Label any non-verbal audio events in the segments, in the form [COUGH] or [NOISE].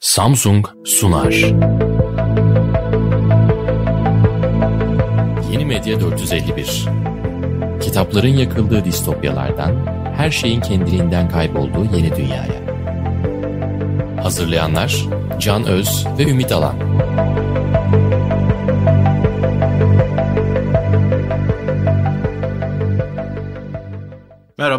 Samsung sunar. Yeni Medya 451 Kitapların yakıldığı distopyalardan, her şeyin kendiliğinden kaybolduğu yeni dünyaya. Hazırlayanlar Can Öz ve Ümit Alan.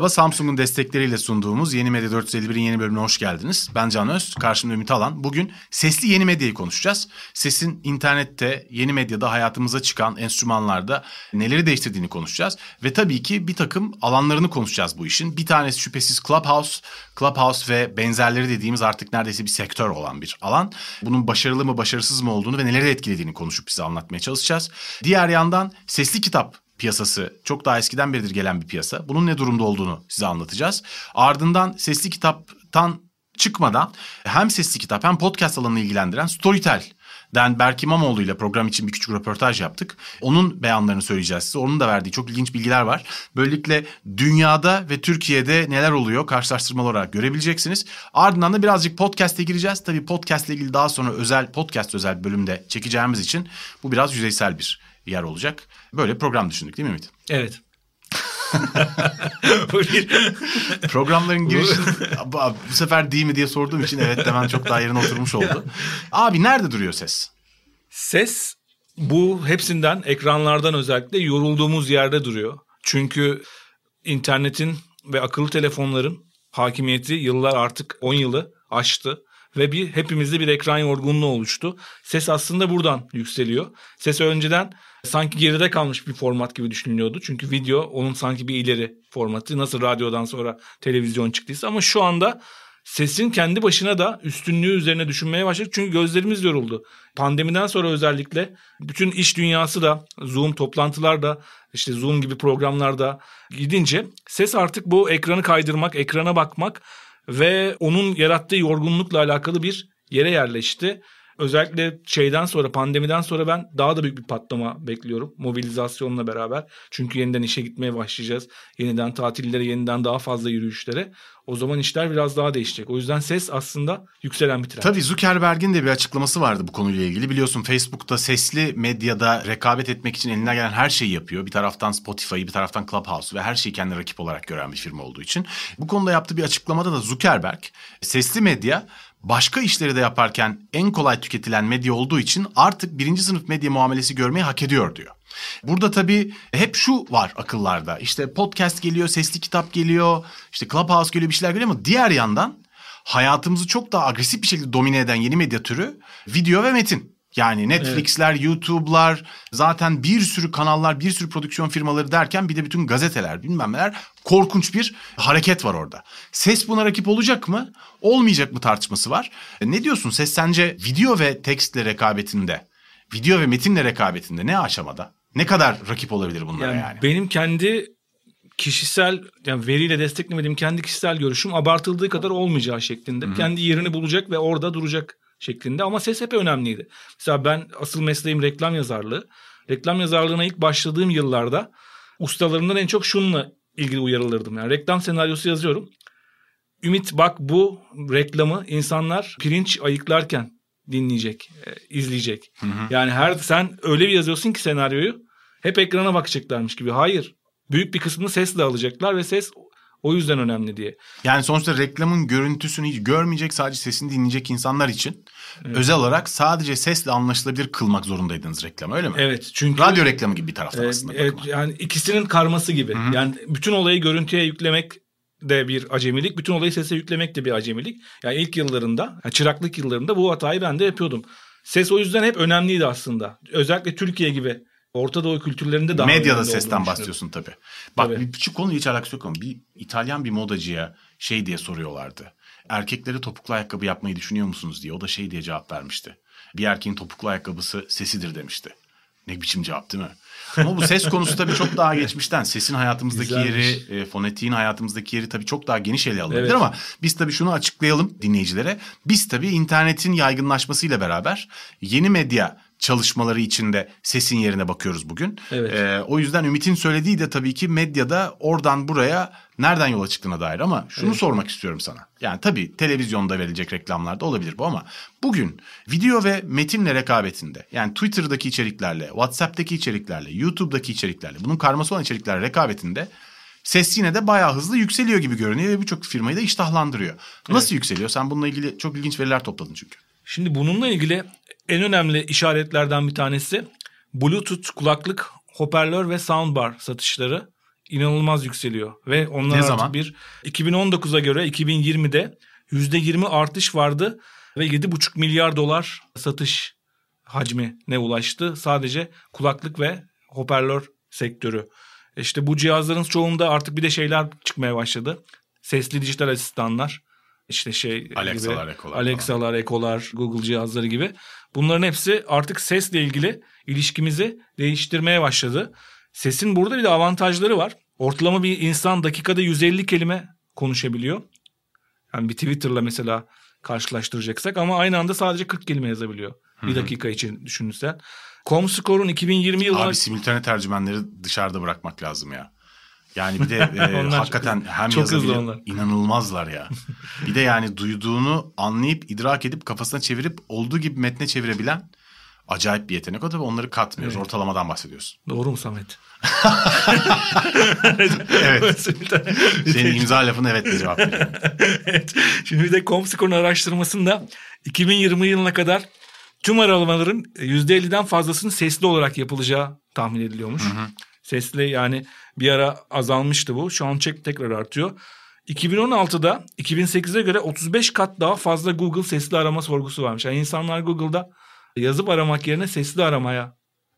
Merhaba, Samsung'un destekleriyle sunduğumuz Yeni Medya 451'in yeni bölümüne hoş geldiniz. Ben Can Öz, karşımda Ümit Alan. Bugün sesli yeni medyayı konuşacağız. Sesin internette, yeni medyada, hayatımıza çıkan enstrümanlarda neleri değiştirdiğini konuşacağız. Ve tabii ki bir takım alanlarını konuşacağız bu işin. Bir tanesi şüphesiz Clubhouse. Clubhouse ve benzerleri dediğimiz artık neredeyse bir sektör olan bir alan. Bunun başarılı mı, başarısız mı olduğunu ve neleri etkilediğini konuşup bize anlatmaya çalışacağız. Diğer yandan sesli kitap piyasası çok daha eskiden beridir gelen bir piyasa. Bunun ne durumda olduğunu size anlatacağız. Ardından sesli kitaptan çıkmadan hem sesli kitap hem podcast alanını ilgilendiren Storytel Den Berk İmamoğlu ile program için bir küçük röportaj yaptık. Onun beyanlarını söyleyeceğiz size. Onun da verdiği çok ilginç bilgiler var. Böylelikle dünyada ve Türkiye'de neler oluyor karşılaştırmalı olarak görebileceksiniz. Ardından da birazcık podcast'e gireceğiz. Tabii podcast ile ilgili daha sonra özel podcast özel bölümde çekeceğimiz için bu biraz yüzeysel bir yer olacak. Böyle program düşündük değil mi Ümit? Evet. [LAUGHS] Programların girişi bu sefer değil mi diye sorduğum için evet demen çok daha yerine oturmuş oldu. Abi nerede duruyor ses? Ses bu hepsinden ekranlardan özellikle yorulduğumuz yerde duruyor. Çünkü internetin ve akıllı telefonların hakimiyeti yıllar artık 10 yılı aştı ve bir hepimizde bir ekran yorgunluğu oluştu. Ses aslında buradan yükseliyor. Ses önceden sanki geride kalmış bir format gibi düşünülüyordu. Çünkü video onun sanki bir ileri formatı. Nasıl radyodan sonra televizyon çıktıysa ama şu anda sesin kendi başına da üstünlüğü üzerine düşünmeye başladık. Çünkü gözlerimiz yoruldu. Pandemiden sonra özellikle bütün iş dünyası da Zoom toplantılar da işte Zoom gibi programlarda gidince ses artık bu ekranı kaydırmak, ekrana bakmak ve onun yarattığı yorgunlukla alakalı bir yere yerleşti. Özellikle şeyden sonra pandemiden sonra ben daha da büyük bir patlama bekliyorum mobilizasyonla beraber. Çünkü yeniden işe gitmeye başlayacağız. Yeniden tatillere, yeniden daha fazla yürüyüşlere. O zaman işler biraz daha değişecek. O yüzden ses aslında yükselen bir trend. Tabii Zuckerberg'in de bir açıklaması vardı bu konuyla ilgili. Biliyorsun Facebook'ta sesli medyada rekabet etmek için eline gelen her şeyi yapıyor. Bir taraftan Spotify'ı, bir taraftan Clubhouse ve her şeyi kendi rakip olarak gören bir firma olduğu için. Bu konuda yaptığı bir açıklamada da Zuckerberg sesli medya başka işleri de yaparken en kolay tüketilen medya olduğu için artık birinci sınıf medya muamelesi görmeyi hak ediyor diyor. Burada tabii hep şu var akıllarda. İşte podcast geliyor, sesli kitap geliyor, işte Clubhouse geliyor bir şeyler geliyor ama diğer yandan hayatımızı çok daha agresif bir şekilde domine eden yeni medya türü video ve metin. Yani Netflix'ler, evet. YouTube'lar, zaten bir sürü kanallar, bir sürü prodüksiyon firmaları derken bir de bütün gazeteler, bilmem neler korkunç bir hareket var orada. Ses buna rakip olacak mı? Olmayacak mı tartışması var. E, ne diyorsun? Ses sence video ve tekstle rekabetinde, video ve metinle rekabetinde ne aşamada? Ne kadar rakip olabilir bunlara yani? yani? Benim kendi kişisel yani veriyle desteklemediğim kendi kişisel görüşüm abartıldığı kadar olmayacağı şeklinde. Hı-hı. Kendi yerini bulacak ve orada duracak şeklinde ama ses hep önemliydi. Mesela ben asıl mesleğim reklam yazarlığı. Reklam yazarlığına ilk başladığım yıllarda ustalarımdan en çok şununla ilgili uyarılırdım. Yani reklam senaryosu yazıyorum. Ümit bak bu reklamı insanlar pirinç ayıklarken dinleyecek, e, izleyecek. Hı hı. Yani her sen öyle bir yazıyorsun ki senaryoyu hep ekrana bakacaklarmış gibi. Hayır. Büyük bir kısmını sesle alacaklar ve ses o yüzden önemli diye. Yani sonuçta reklamın görüntüsünü hiç görmeyecek sadece sesini dinleyecek insanlar için evet. özel olarak sadece sesle anlaşılabilir kılmak zorundaydınız reklamı öyle mi? Evet çünkü. Radyo reklamı gibi bir taraftan evet, aslında. Evet yani ikisinin karması gibi. Hı-hı. Yani bütün olayı görüntüye yüklemek de bir acemilik. Bütün olayı sese yüklemek de bir acemilik. Yani ilk yıllarında, yani çıraklık yıllarında bu hatayı ben de yapıyordum. Ses o yüzden hep önemliydi aslında. Özellikle Türkiye gibi Orta Doğu kültürlerinde daha Medyada sesten bahsediyorsun tabii. Bak tabii. bir küçük konu hiç alakası yok ama bir İtalyan bir modacıya şey diye soruyorlardı. Erkekleri topuklu ayakkabı yapmayı düşünüyor musunuz diye. O da şey diye cevap vermişti. Bir erkeğin topuklu ayakkabısı sesidir demişti. Ne biçim cevap değil mi? Ama bu ses konusu tabii çok daha geçmişten. Sesin hayatımızdaki Güzelmiş. yeri, e, fonetiğin hayatımızdaki yeri tabii çok daha geniş ele alınabilir evet. ama biz tabii şunu açıklayalım dinleyicilere. Biz tabii internetin yaygınlaşmasıyla beraber yeni medya çalışmaları içinde sesin yerine bakıyoruz bugün. Evet. Ee, o yüzden Ümit'in söylediği de tabii ki medyada oradan buraya nereden yola çıktığına dair ama şunu Evet. sormak istiyorum sana. Yani tabii televizyonda verilecek reklamlarda olabilir bu ama bugün video ve metinle rekabetinde yani Twitter'daki içeriklerle, WhatsApp'taki içeriklerle, YouTube'daki içeriklerle bunun karması olan içerikler rekabetinde ses yine de bayağı hızlı yükseliyor gibi görünüyor ve birçok firmayı da iştahlandırıyor. Nasıl yükseliyor? Sen bununla ilgili çok ilginç veriler topladın çünkü. Şimdi bununla ilgili en önemli işaretlerden bir tanesi Bluetooth kulaklık, hoparlör ve soundbar satışları inanılmaz yükseliyor. Ve onlar Ne zaman? bir 2019'a göre 2020'de %20 artış vardı ve 7,5 milyar dolar satış hacmine ulaştı. Sadece kulaklık ve hoparlör sektörü. İşte bu cihazların çoğunda artık bir de şeyler çıkmaya başladı. Sesli dijital asistanlar. İşte şey Alexa'lar, gibi, Echo'lar Alexa'lar, Echo'lar, Google cihazları gibi. Bunların hepsi artık sesle ilgili ilişkimizi değiştirmeye başladı. Sesin burada bir de avantajları var. Ortalama bir insan dakikada 150 kelime konuşabiliyor. Yani bir Twitter'la mesela karşılaştıracaksak ama aynı anda sadece 40 kelime yazabiliyor. Bir dakika için düşünürsen. Comscore'un 2020 yılına... Abi simultane tercümenleri dışarıda bırakmak lazım ya. Yani bir de [LAUGHS] e, hakikaten çok- hem çok yazabilir, onlar. inanılmazlar ya. bir de yani duyduğunu anlayıp idrak edip kafasına çevirip olduğu gibi metne çevirebilen acayip bir yetenek. O tabii onları katmıyoruz. Evet. Ortalamadan bahsediyorsun. Doğru mu Samet? [LAUGHS] Evet. [LAUGHS] Senin imza lafına evet diye cevap veriyorum. evet. Şimdi bir de Comscore'un araştırmasında 2020 yılına kadar tüm aramaların %50'den fazlasının sesli olarak yapılacağı tahmin ediliyormuş. Sesli yani bir ara azalmıştı bu. Şu an çek tekrar artıyor. 2016'da 2008'e göre 35 kat daha fazla Google sesli arama sorgusu varmış. Yani insanlar Google'da yazıp aramak yerine sesli aramaya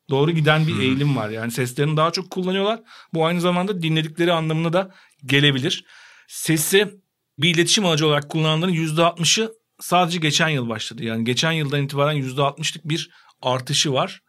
doğru giden bir eğilim var. Yani seslerini daha çok kullanıyorlar. Bu aynı zamanda dinledikleri anlamına da gelebilir. Sesi bir iletişim aracı olarak kullananların %60'ı sadece geçen yıl başladı. Yani geçen yıldan itibaren %60'lık bir artışı var.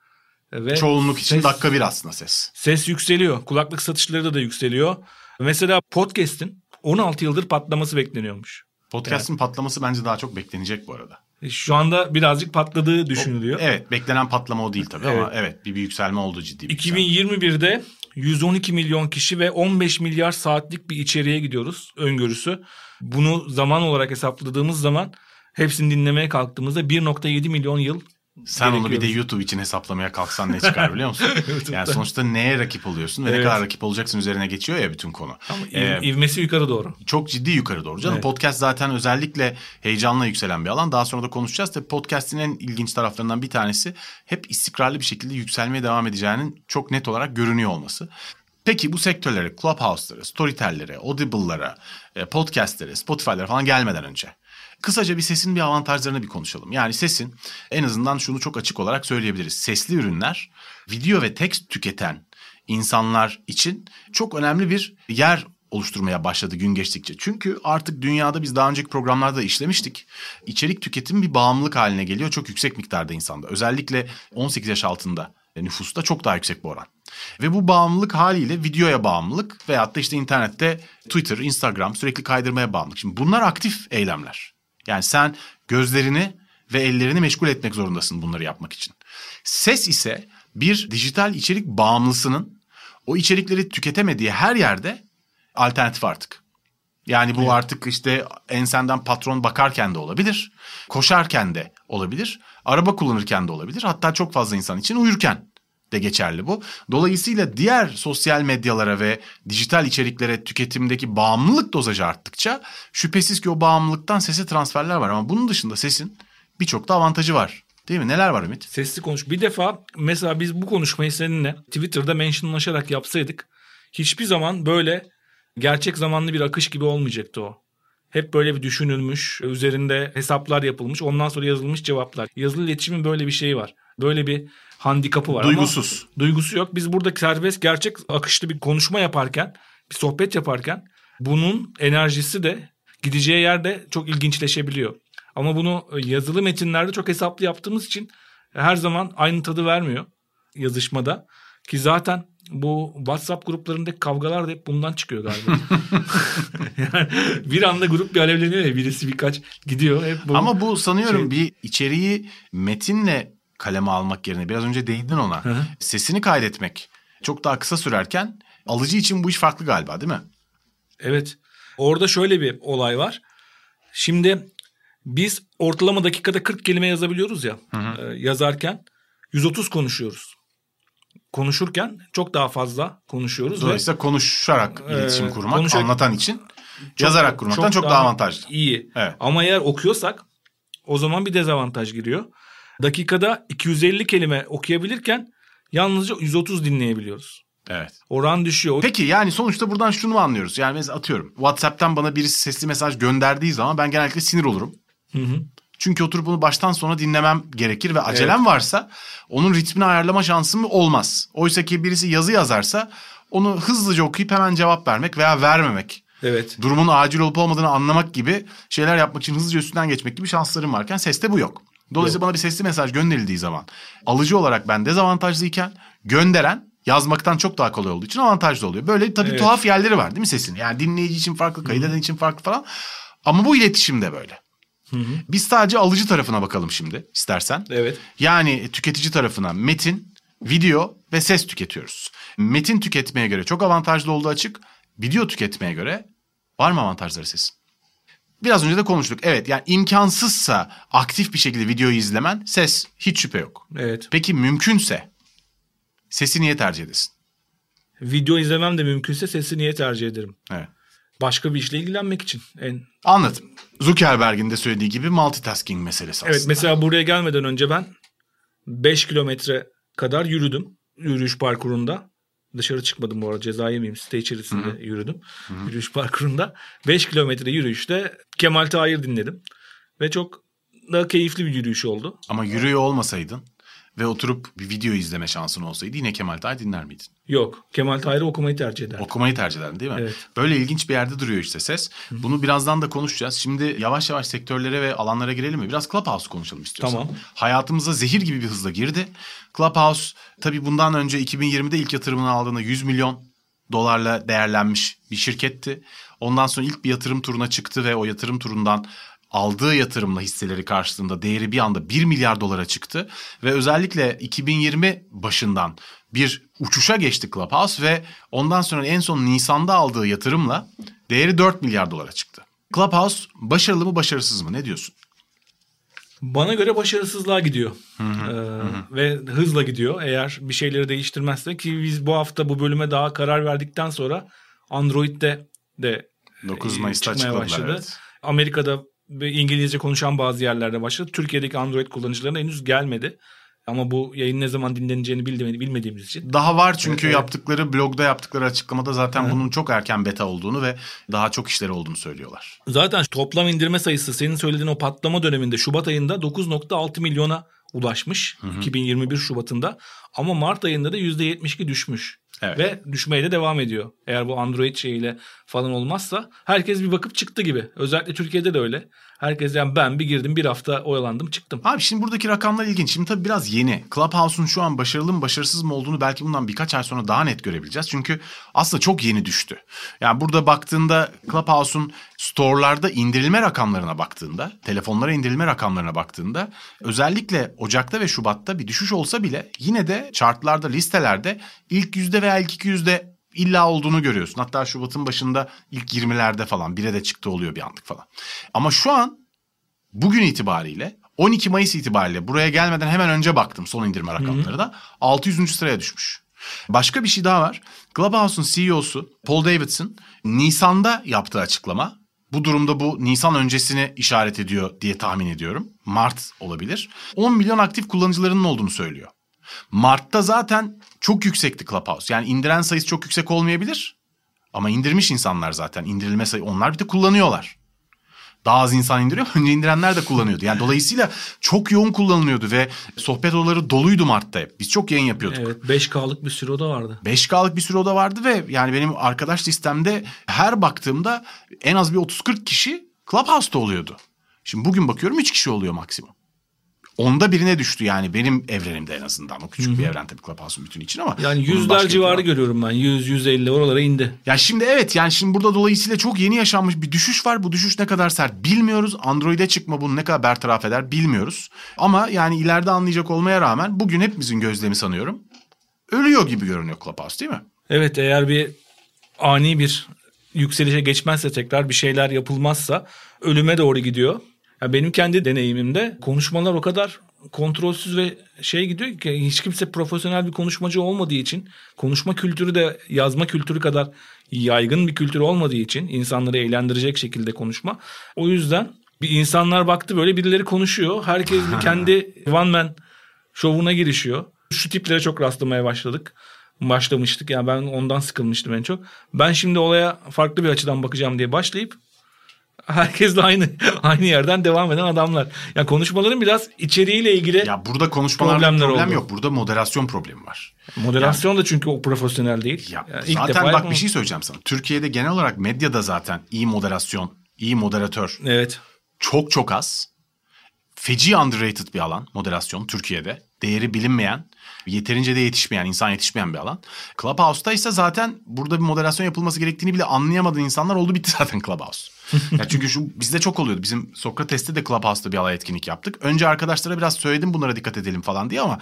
Ve Çoğunluk için ses- dakika bir aslında ses. Ses yükseliyor. Kulaklık satışları da, da yükseliyor. Mesela podcast'in 16 yıldır patlaması bekleniyormuş. Podcast'in patlaması bence daha çok beklenecek bu arada. E, Şu anda birazcık patladığı düşünülüyor. Evet beklenen patlama o değil tabii ama Evet. evet bir bir yükselme oldu ciddi bir yükselme. 2021'de 112 milyon kişi ve 15 milyar saatlik bir içeriğe gidiyoruz öngörüsü. Bunu zaman olarak hesapladığımız zaman hepsini dinlemeye kalktığımızda 1.7 milyon yıl Sen onu bir de. YouTube için hesaplamaya kalksan ne çıkar biliyor musun? [LAUGHS] yani sonuçta neye rakip oluyorsun ve ne Evet. kadar rakip olacaksın üzerine geçiyor ya bütün konu. ama Ee, iv- ivmesi yukarı doğru. çok ciddi yukarı doğru canım. Evet. Podcast zaten özellikle heyecanla yükselen bir alan. Daha sonra da konuşacağız. Tabii podcast'in en ilginç taraflarından bir tanesi hep istikrarlı bir şekilde yükselmeye devam edeceğinin çok net olarak görünüyor olması. Peki bu sektörlere, Clubhouse'lara, Storytel'lere, Audible'lara, e, podcast'lere, Spotify'lara falan gelmeden önce kısaca bir sesin bir avantajlarını bir konuşalım. Yani sesin en azından şunu çok açık olarak söyleyebiliriz. Sesli ürünler video ve tekst tüketen insanlar için çok önemli bir yer oluşturmaya başladı gün geçtikçe. Çünkü artık dünyada biz daha önceki programlarda işlemiştik. İçerik tüketimi bir bağımlılık haline geliyor çok yüksek miktarda insanda. Özellikle 18 yaş altında nüfusta çok daha yüksek bu oran. Ve bu bağımlılık haliyle videoya bağımlılık veyahut da işte internette Twitter, Instagram sürekli kaydırmaya bağımlılık. Şimdi bunlar aktif eylemler. Yani sen gözlerini ve ellerini meşgul etmek zorundasın bunları yapmak için. Ses ise bir dijital içerik bağımlısının o içerikleri tüketemediği her yerde alternatif artık. Yani bu artık işte ensenden patron bakarken de olabilir, koşarken de olabilir, araba kullanırken de olabilir. Hatta çok fazla insan için uyurken de geçerli bu. Dolayısıyla diğer sosyal medyalara ve dijital içeriklere tüketimdeki bağımlılık dozajı arttıkça şüphesiz ki o bağımlılıktan sese transferler var. Ama bunun dışında sesin birçok da avantajı var. Değil mi? Neler var Ümit? Sesli konuş. Bir defa mesela biz bu konuşmayı seninle Twitter'da mentionlaşarak yapsaydık hiçbir zaman böyle gerçek zamanlı bir akış gibi olmayacaktı o. Hep böyle bir düşünülmüş, üzerinde hesaplar yapılmış, ondan sonra yazılmış cevaplar. Yazılı iletişimin böyle bir şeyi var. Böyle bir handikapı var Duygusuz. ama duygusu yok. Biz burada serbest, gerçek akışlı bir konuşma yaparken, bir sohbet yaparken bunun enerjisi de gideceği yerde çok ilginçleşebiliyor. Ama bunu yazılı metinlerde çok hesaplı yaptığımız için her zaman aynı tadı vermiyor yazışmada. Ki zaten bu WhatsApp gruplarındaki kavgalar da hep bundan çıkıyor galiba. [LAUGHS] yani bir anda grup bir alevleniyor ya birisi birkaç gidiyor. Hep bu Ama bu sanıyorum şey- bir içeriği metinle kaleme almak yerine biraz önce değindin ona. hı. Sesini kaydetmek çok daha kısa sürerken alıcı için bu iş farklı galiba değil mi? Evet. Orada şöyle bir olay var. Şimdi biz ortalama dakikada 40 kelime yazabiliyoruz ya. e, yazarken 130 konuşuyoruz. Konuşurken çok daha fazla konuşuyoruz. ve Dolayısıyla konuşarak Ee, iletişim kurmak konuşarak- anlatan için yazarak kurmaktan çok, daha avantajlı. İyi. Evet. Ama eğer okuyorsak o zaman bir dezavantaj giriyor. Dakikada 250 kelime okuyabilirken yalnızca 130 dinleyebiliyoruz. Evet. Oran düşüyor. Peki yani sonuçta buradan şunu anlıyoruz? Yani mesela atıyorum WhatsApp'tan bana birisi sesli mesaj gönderdiği zaman ben genellikle sinir olurum. Hı hı. Çünkü oturup bunu baştan sona dinlemem gerekir ve acelem varsa onun ritmini ayarlama şansım olmaz. Oysa ki birisi yazı yazarsa onu hızlıca okuyup hemen cevap vermek veya vermemek. Evet. Durumun acil olup olmadığını anlamak gibi şeyler yapmak için hızlıca üstünden geçmek gibi şanslarım varken seste bu yok. Dolayısıyla bana bir sesli mesaj gönderildiği zaman alıcı olarak ben dezavantajlıyken gönderen yazmaktan çok daha kolay olduğu için avantajlı oluyor. Böyle tabii Evet. tuhaf yerleri var değil mi sesin? Yani dinleyici için farklı, kaydeden için farklı falan. Ama bu iletişimde böyle. Biz sadece alıcı tarafına bakalım şimdi istersen. Evet. Yani tüketici tarafına metin, video ve ses tüketiyoruz. Metin tüketmeye göre çok avantajlı olduğu açık. Video tüketmeye göre var mı avantajları sesin? Biraz önce de konuştuk. Evet yani imkansızsa aktif bir şekilde videoyu izlemen ses hiç şüphe yok. Evet. Peki mümkünse sesi niye tercih edesin? Video izlemem de mümkünse sesi niye tercih ederim? Evet. Başka bir işle ilgilenmek için. En Anladım. Zuckerberg'in de söylediği gibi multitasking meselesi Evet aslında. mesela buraya gelmeden önce ben 5 kilometre kadar yürüdüm yürüyüş parkurunda. Dışarı çıkmadım bu arada. Ceza yemeyeyim. Site içerisinde yürüdüm. Yürüyüş parkurunda. 5 kilometre yürüyüşte Kemal Tahir dinledim. Ve çok da keyifli bir yürüyüş oldu. Ama yürüyor olmasaydın ve oturup bir video izleme şansın olsaydı yine Kemal Tahir dinler miydin? Yok Kemal Tahir'i okumayı tercih ederdim. Okumayı tercih ederdin değil mi? Evet. Böyle ilginç bir yerde duruyor işte ses. Bunu birazdan da konuşacağız. Şimdi yavaş yavaş sektörlere ve alanlara girelim mi? Biraz Clubhouse konuşalım istiyorsan. Tamam. Hayatımıza zehir gibi bir hızla girdi. Clubhouse tabii bundan önce 2020'de ilk yatırımını aldığında 100 milyon dolarla değerlenmiş bir şirketti. Ondan sonra ilk bir yatırım turuna çıktı ve o yatırım turundan aldığı yatırımla hisseleri karşılığında değeri bir anda 1 milyar dolara çıktı. Ve özellikle 2020 başından bir uçuşa geçti Clubhouse ve ondan sonra en son Nisan'da aldığı yatırımla değeri 4 milyar dolara çıktı. Clubhouse başarılı mı başarısız mı ne diyorsun? Bana göre başarısızlığa gidiyor. Ee, ve hızla gidiyor. Eğer bir şeyleri değiştirmezse ki biz bu hafta bu bölüme daha karar verdikten sonra Android'de de 9 e, Mayıs'ta çıkmaya başladı. Evet. Amerika'da İngilizce konuşan bazı yerlerde başladı. Türkiye'deki Android kullanıcılarına henüz gelmedi. Ama bu yayın ne zaman dinleneceğini bilmediğimiz için. Daha var çünkü Evet. yaptıkları blogda yaptıkları açıklamada zaten bunun çok erken beta olduğunu ve daha çok işleri olduğunu söylüyorlar. Zaten toplam indirme sayısı senin söylediğin o patlama döneminde Şubat ayında 9.6 milyona ulaşmış 2021 Şubat'ında ama Mart ayında da %72 düşmüş. Evet. Ve düşmeye de devam ediyor. Eğer bu Android şeyiyle falan olmazsa herkes bir bakıp çıktı gibi. Özellikle Türkiye'de de öyle. Herkes yani ben bir girdim bir hafta oyalandım çıktım. Abi şimdi buradaki rakamlar ilginç. Şimdi tabii biraz yeni. Clubhouse'un şu an başarılı mı başarısız mı olduğunu belki bundan birkaç ay sonra daha net görebileceğiz. Çünkü aslında çok yeni düştü. Yani burada baktığında Clubhouse'un store'larda indirilme rakamlarına baktığında, telefonlara indirilme rakamlarına baktığında özellikle Ocak'ta ve Şubat'ta bir düşüş olsa bile yine de chartlarda, listelerde ilk yüzde veya ilk iki yüzde illa olduğunu görüyorsun. Hatta Şubat'ın başında ilk 20'lerde falan bire de çıktı oluyor bir anlık falan. Ama şu an bugün itibariyle 12 Mayıs itibariyle buraya gelmeden hemen önce baktım son indirme rakamları da 600. sıraya düşmüş. Başka bir şey daha var. Clubhouse'un CEO'su Paul Davidson Nisan'da yaptığı açıklama. Bu durumda bu Nisan öncesini işaret ediyor diye tahmin ediyorum. Mart olabilir. 10 milyon aktif kullanıcılarının olduğunu söylüyor. Mart'ta zaten çok yüksekti Clubhouse. Yani indiren sayısı çok yüksek olmayabilir. Ama indirmiş insanlar zaten. İndirilme sayı onlar bir de kullanıyorlar. Daha az insan indiriyor. [LAUGHS] Önce indirenler de kullanıyordu. Yani dolayısıyla çok yoğun kullanılıyordu ve sohbet odaları doluydu Mart'ta hep. Biz çok yayın yapıyorduk. Evet 5K'lık bir sürü o da vardı. 5K'lık bir süre oda vardı ve yani benim arkadaş listemde her baktığımda en az bir 30-40 kişi Clubhouse'da oluyordu. Şimdi bugün bakıyorum 3 kişi oluyor maksimum. Onda birine düştü yani benim evrenimde en azından. O küçük bir evren tabii Clubhouse'un bütün için ama. Yani yüzler civarı bir- görüyorum ben. 100 150 oralara indi. Ya şimdi evet yani şimdi burada dolayısıyla çok yeni yaşanmış bir düşüş var. Bu düşüş ne kadar sert bilmiyoruz. Android'e çıkma bunu ne kadar bertaraf eder bilmiyoruz. Ama yani ileride anlayacak olmaya rağmen bugün hepimizin gözlemi sanıyorum. Ölüyor gibi görünüyor Clubhouse değil mi? Evet eğer bir ani bir yükselişe geçmezse tekrar bir şeyler yapılmazsa ölüme doğru gidiyor. Ya benim kendi deneyimimde konuşmalar o kadar kontrolsüz ve şey gidiyor ki hiç kimse profesyonel bir konuşmacı olmadığı için konuşma kültürü de yazma kültürü kadar yaygın bir kültür olmadığı için insanları eğlendirecek şekilde konuşma. O yüzden bir insanlar baktı böyle birileri konuşuyor. Herkes bir [LAUGHS] kendi one man şovuna girişiyor. Şu tiplere çok rastlamaya başladık. Başlamıştık. Yani ben ondan sıkılmıştım en çok. Ben şimdi olaya farklı bir açıdan bakacağım diye başlayıp herkesle aynı aynı yerden devam eden adamlar. Yani konuşmaların biraz içeriğiyle ilgili Ya burada konuşmalarda Problemler problem oldu. yok. Burada moderasyon problemi var. moderasyon da çünkü o profesyonel değil. Ya Yani ilk zaten defa bak yapamam. bir şey söyleyeceğim sana. Türkiye'de genel olarak medyada zaten iyi moderasyon, iyi moderatör Evet. çok çok az. Feci underrated bir alan moderasyon Türkiye'de. Değeri bilinmeyen, yeterince de yetişmeyen, insan yetişmeyen bir alan. Clubhouse'da ise zaten burada bir moderasyon yapılması gerektiğini bile anlayamadığın insanlar oldu bitti [LAUGHS] zaten Clubhouse. [LAUGHS] ya çünkü şu bizde çok oluyordu. Bizim Sokrates'te de Clubhouse'da bir alay etkinlik yaptık. Önce arkadaşlara biraz söyledim bunlara dikkat edelim falan diye ama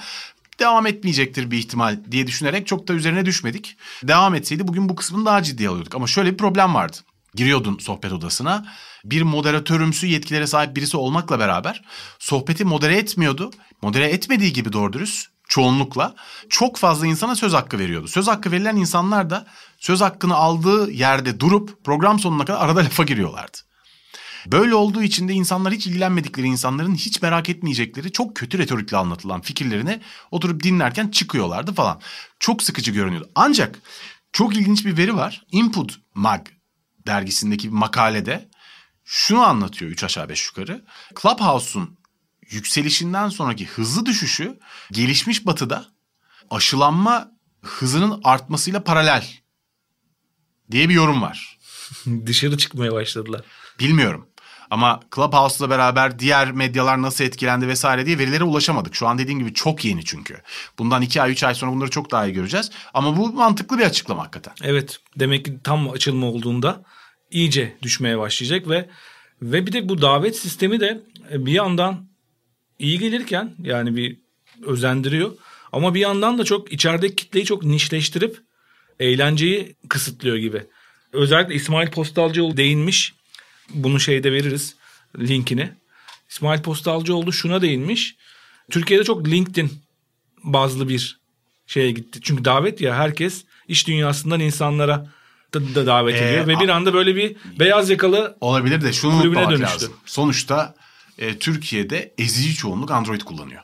devam etmeyecektir bir ihtimal diye düşünerek çok da üzerine düşmedik. Devam etseydi bugün bu kısmını daha ciddiye alıyorduk. Ama şöyle bir problem vardı. Giriyordun sohbet odasına. Bir moderatörümsü yetkilere sahip birisi olmakla beraber sohbeti modere etmiyordu. Modere etmediği gibi doğru dürüst çoğunlukla çok fazla insana söz hakkı veriyordu. Söz hakkı verilen insanlar da söz hakkını aldığı yerde durup program sonuna kadar arada lafa giriyorlardı. Böyle olduğu için de insanlar hiç ilgilenmedikleri insanların hiç merak etmeyecekleri çok kötü retorikle anlatılan fikirlerini oturup dinlerken çıkıyorlardı falan. Çok sıkıcı görünüyordu. Ancak çok ilginç bir veri var. Input Mag dergisindeki bir makalede şunu anlatıyor 3 aşağı 5 yukarı. Clubhouse'un yükselişinden sonraki hızlı düşüşü gelişmiş batıda aşılanma hızının artmasıyla paralel diye bir yorum var. [LAUGHS] Dışarı çıkmaya başladılar. Bilmiyorum. Ama Clubhouse'la beraber diğer medyalar nasıl etkilendi vesaire diye verilere ulaşamadık. Şu an dediğim gibi çok yeni çünkü. Bundan iki ay, üç ay sonra bunları çok daha iyi göreceğiz. Ama bu mantıklı bir açıklama hakikaten. Evet demek ki tam açılma olduğunda iyice düşmeye başlayacak ve ve bir de bu davet sistemi de bir yandan iyi gelirken yani bir özendiriyor ama bir yandan da çok içerideki kitleyi çok nişleştirip eğlenceyi kısıtlıyor gibi. Özellikle İsmail Postalcıoğlu değinmiş. Bunu şeyde veririz linkini. İsmail Postalcıoğlu şuna değinmiş. Türkiye'de çok LinkedIn bazlı bir şeye gitti. Çünkü davet ya herkes iş dünyasından insanlara da, da davet Ee, ediyor ve bir anda böyle bir beyaz yakalı Olabilir de şunu unutmamak dönüştü. lazım. Sonuçta e, Türkiye'de ezici çoğunluk Android kullanıyor.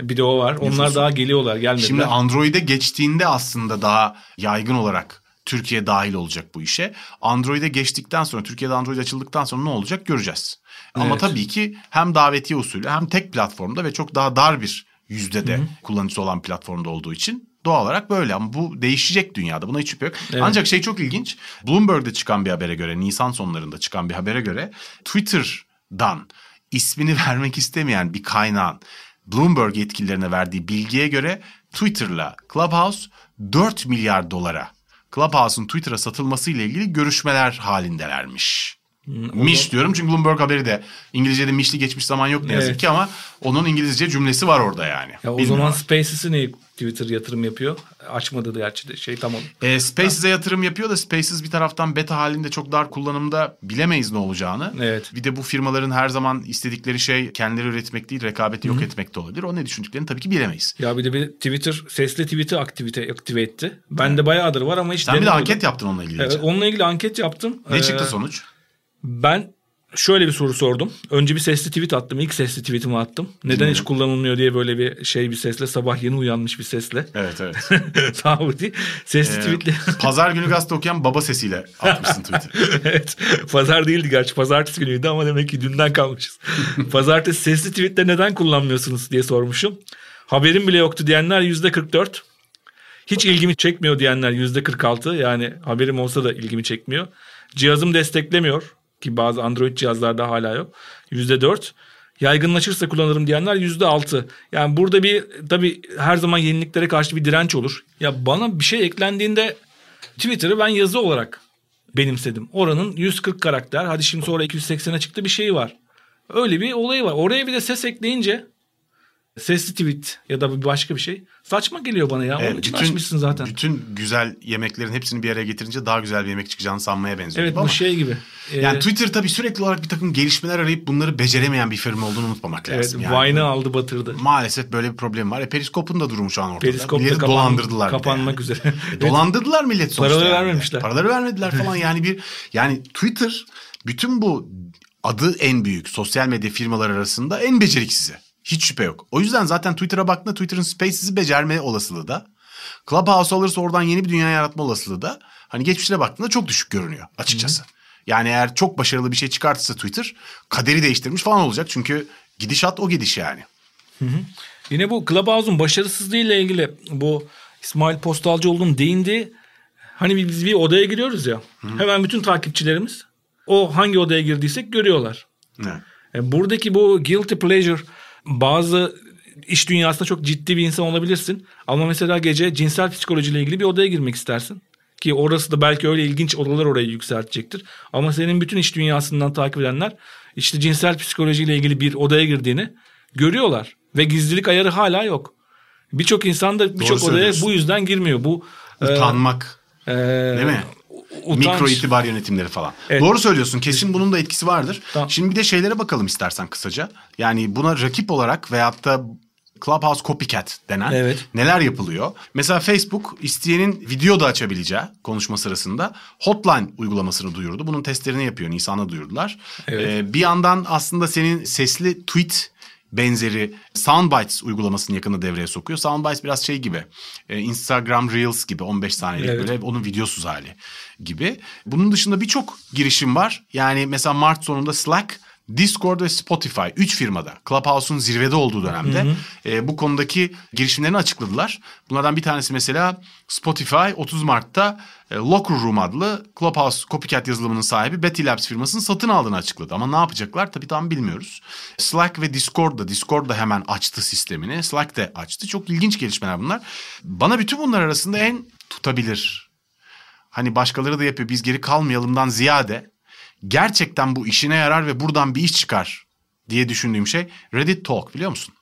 Bir de o var. Onlar Nüfusun. daha geliyorlar gelmediler. Şimdi Android'e geçtiğinde aslında daha yaygın olarak Türkiye dahil olacak bu işe. Android'e geçtikten sonra, Türkiye'de Android açıldıktan sonra ne olacak göreceğiz. Ama Evet. tabii ki hem davetiye usulü hem tek platformda ve çok daha dar bir yüzdede kullanıcısı olan platformda olduğu için doğal olarak böyle. Ama bu değişecek dünyada buna hiç şüphe yok. Evet. Ancak şey çok ilginç. Bloomberg'de çıkan bir habere göre, Nisan sonlarında çıkan bir habere göre Twitter'dan ismini [LAUGHS] vermek istemeyen bir kaynağın Bloomberg yetkililerine verdiği bilgiye göre Twitter'la Clubhouse 4 milyar dolara Clubhouse'un Twitter'a satılması ile ilgili görüşmeler halindelermiş. Miş diyorum çünkü Bloomberg haberi de İngilizce'de mişli geçmiş zaman yok ne yazık Evet. ki ama onun İngilizce cümlesi var orada yani. ya o Bilmiyorum. zaman Spaces'i niye Twitter yatırım yapıyor? Açmadı gerçi de şey tamam. E, Spaces'e yatırım yapıyor da Spaces bir taraftan beta halinde çok dar kullanımda bilemeyiz ne olacağını. Evet. Bir de bu firmaların her zaman istedikleri şey kendileri üretmek değil rekabeti yok etmek de olabilir. O ne düşündüklerini tabii ki bilemeyiz. Ya bir de bir Twitter sesli tweet'i aktivite aktive etti. Bende bayağıdır var ama hiç Sen bir de anket yaptın onunla ilgili. Evet, onunla ilgili anket yaptım. Ne Ee, çıktı sonuç? Ben şöyle bir soru sordum. Önce bir sesli tweet attım. İlk sesli tweetimi attım. Neden hiç kullanılmıyor diye böyle bir şey bir sesle sabah yeni uyanmış bir sesle. Evet evet. [LAUGHS] Değil. Sesli Ee, tweetle. [LAUGHS] Pazar günü gazete okuyan baba sesiyle atmışsın Twitter'ı. [LAUGHS] evet. Pazar değildi gerçi. Pazartesi günüydü ama demek ki dünden kalmışız. Pazartesi sesli tweetle neden kullanmıyorsunuz diye sormuşum. Haberim bile yoktu diyenler yüzde 44. Hiç ilgimi çekmiyor diyenler yüzde 46. Yani haberim olsa da ilgimi çekmiyor. Cihazım desteklemiyor ki bazı Android cihazlarda hala yok. Yüzde 4. Yaygınlaşırsa kullanırım diyenler yüzde altı. Yani burada bir tabii her zaman yeniliklere karşı bir direnç olur. Ya bana bir şey eklendiğinde Twitter'ı ben yazı olarak benimsedim. Oranın 140 karakter hadi şimdi sonra 280'e çıktı bir şey var. Öyle bir olayı var. Oraya bir de ses ekleyince sesli tweet ya da bir başka bir şey saçma geliyor bana ya. Evet, Onun için açmışsın zaten. Bütün güzel yemeklerin hepsini bir araya getirince daha güzel bir yemek çıkacağını sanmaya benziyor. evet bu ama. şey gibi. Yani Ee, Twitter tabii sürekli olarak bir takım gelişmeler arayıp bunları beceremeyen bir firma olduğunu unutmamak evet lazım. Yani Vine'ı aldı batırdı. Maalesef böyle bir problem var. E, Periskop'un da durumu şu an ortada. Periskop da Milleti kapan- dolandırdılar. kapanmak yani. üzere. E, dolandırdılar millet sonuçta. Paraları yani. vermemişler. Paraları vermediler falan yani bir yani Twitter bütün bu adı en büyük sosyal medya firmalar arasında en beceriksizi. Hiç şüphe yok. O yüzden zaten Twitter'a baktığında Twitter'ın Spaces'i becerme olasılığı da Clubhouse alırsa oradan yeni bir dünya yaratma olasılığı da hani geçmişine baktığında çok düşük görünüyor açıkçası. Yani eğer çok başarılı bir şey çıkartırsa Twitter kaderi değiştirmiş falan olacak. Çünkü gidişat o gidiş yani. Yine bu Clubhouse'un başarısızlığıyla ilgili bu İsmail Postalcıoğlu'nun değindiği hani biz bir odaya giriyoruz ya. Hemen bütün takipçilerimiz o hangi odaya girdiysek görüyorlar. Evet. E, buradaki bu guilty pleasure bazı iş dünyasında çok ciddi bir insan olabilirsin. Ama mesela gece cinsel psikolojiyle ilgili bir odaya girmek istersin. Ki orası da belki öyle ilginç odalar orayı yükseltecektir. Ama senin bütün iş dünyasından takip edenler işte cinsel psikolojiyle ilgili bir odaya girdiğini görüyorlar. Ve gizlilik ayarı hala yok. Birçok insan da birçok odaya bu yüzden girmiyor. Bu e, Utanmak. e, Değil mi? Utanç. Mikro itibar yönetimleri falan. Evet. Doğru söylüyorsun. Kesin bunun da etkisi vardır. Tamam. Şimdi bir de şeylere bakalım istersen kısaca. Yani buna rakip olarak veyahut da Clubhouse Copycat denen Evet. neler yapılıyor? Mesela Facebook isteyenin video da açabileceği konuşma sırasında hotline uygulamasını duyurdu. Bunun testlerini yapıyor. Nisan'da duyurdular. Evet. Ee, bir yandan aslında senin sesli tweet benzeri Soundbites uygulamasını yakında devreye sokuyor. Soundbites biraz şey gibi. e, Instagram Reels gibi 15 saniyelik Evet. böyle onun videosuz hali gibi. Bunun dışında birçok girişim var. Yani mesela Mart sonunda Slack, Discord ve Spotify 3 firmada Clubhouse'un zirvede olduğu dönemde e, bu konudaki girişimlerini açıkladılar. Bunlardan bir tanesi mesela Spotify 30 Mart'ta e, Locker Room adlı Clubhouse Copycat yazılımının sahibi Betty Labs firmasını satın aldığını açıkladı. Ama ne yapacaklar tabii tam bilmiyoruz. Slack ve Discord da Discord da hemen açtı sistemini. Slack de açtı. Çok ilginç gelişmeler bunlar. Bana bütün bunlar arasında en tutabilir hani başkaları da yapıyor biz geri kalmayalımdan ziyade gerçekten bu işine yarar ve buradan bir iş çıkar diye düşündüğüm şey Reddit Talk biliyor musun?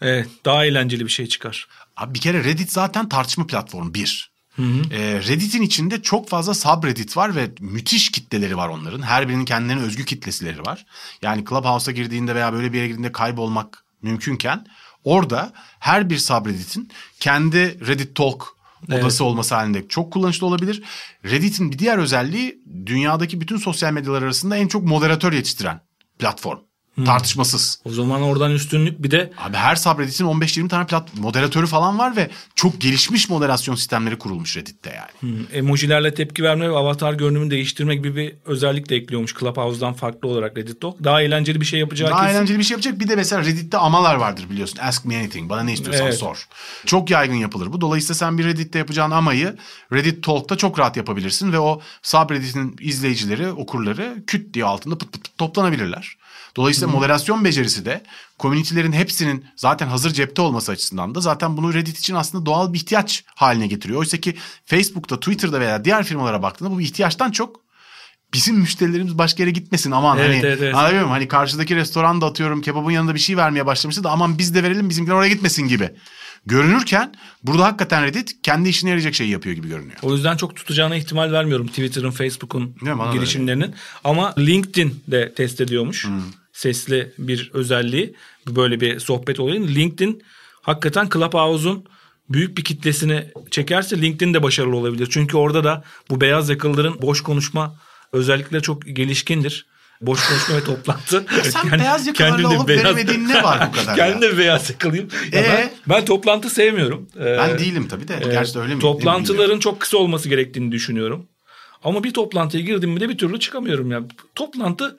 Evet, daha eğlenceli bir şey çıkar. Abi bir kere Reddit zaten tartışma platformu bir. Ee, Reddit'in içinde çok fazla subreddit var ve müthiş kitleleri var onların. Her birinin kendilerine özgü kitlesileri var. Yani Clubhouse'a girdiğinde veya böyle bir yere girdiğinde kaybolmak mümkünken orada her bir subreddit'in kendi Reddit Talk odası olması halinde çok kullanışlı olabilir. Reddit'in bir diğer özelliği dünyadaki bütün sosyal medyalar arasında en çok moderatör yetiştiren platform. Tartışmasız. O zaman oradan üstünlük bir de Abi her subreddit'in 15-20 tane plat moderatörü falan var ve çok gelişmiş moderasyon sistemleri kurulmuş Reddit'te yani. Hmm, emojilerle tepki verme ve avatar görünümünü değiştirme gibi bir özellik de ekliyormuş Clubhouse'dan farklı olarak Reddit Talk. Daha eğlenceli bir şey yapacağı Daha kesin. eğlenceli bir şey yapacak. Bir de mesela Reddit'te amalar vardır biliyorsun. Ask me anything. Bana ne istiyorsan Evet. sor. Çok yaygın yapılır bu. Dolayısıyla sen bir Reddit'te yapacağın amayı Reddit Talk'ta çok rahat yapabilirsin ve o subreddit'in izleyicileri, okurları küt diye altında pıt pıt pıt toplanabilirler. Dolayısıyla moderasyon becerisi de komünitelerin hepsinin zaten hazır cepte olması açısından da zaten bunu Reddit için aslında doğal bir ihtiyaç haline getiriyor. Oysa ki Facebook'ta, Twitter'da veya diğer firmalara baktığında bu bir ihtiyaçtan çok bizim müşterilerimiz başka yere gitmesin aman Evet, hani evet, evet. muyum? Hani karşıdaki restoranda atıyorum kebabın yanında bir şey vermeye başlamıştı da aman biz de verelim bizimkiler oraya gitmesin gibi. Görünürken burada hakikaten Reddit kendi işine yarayacak şeyi yapıyor gibi görünüyor. O yüzden çok tutacağına ihtimal vermiyorum Twitter'ın, Facebook'un girişimlerinin. Ama LinkedIn de test ediyormuş. Sesli bir özelliği. Böyle bir sohbet olayı. LinkedIn hakikaten Clubhouse'un büyük bir kitlesini çekerse LinkedIn de başarılı olabilir. Çünkü orada da bu beyaz yakalıların boş konuşma özellikleri çok gelişkindir. Boş konuşma ve toplantı. [LAUGHS] Sen beyaz yakalarla olup beyaz- veremediğin ne var bu [LAUGHS] kadar Kendim ya? de beyaz yakalıyım. Ya Ee? ben, ben toplantı sevmiyorum. Ee, Ben değilim tabii de. Gerçi de öyle mi? Toplantıların çok kısa olması gerektiğini düşünüyorum. Ama bir toplantıya girdim mi de bir türlü çıkamıyorum ya. Toplantı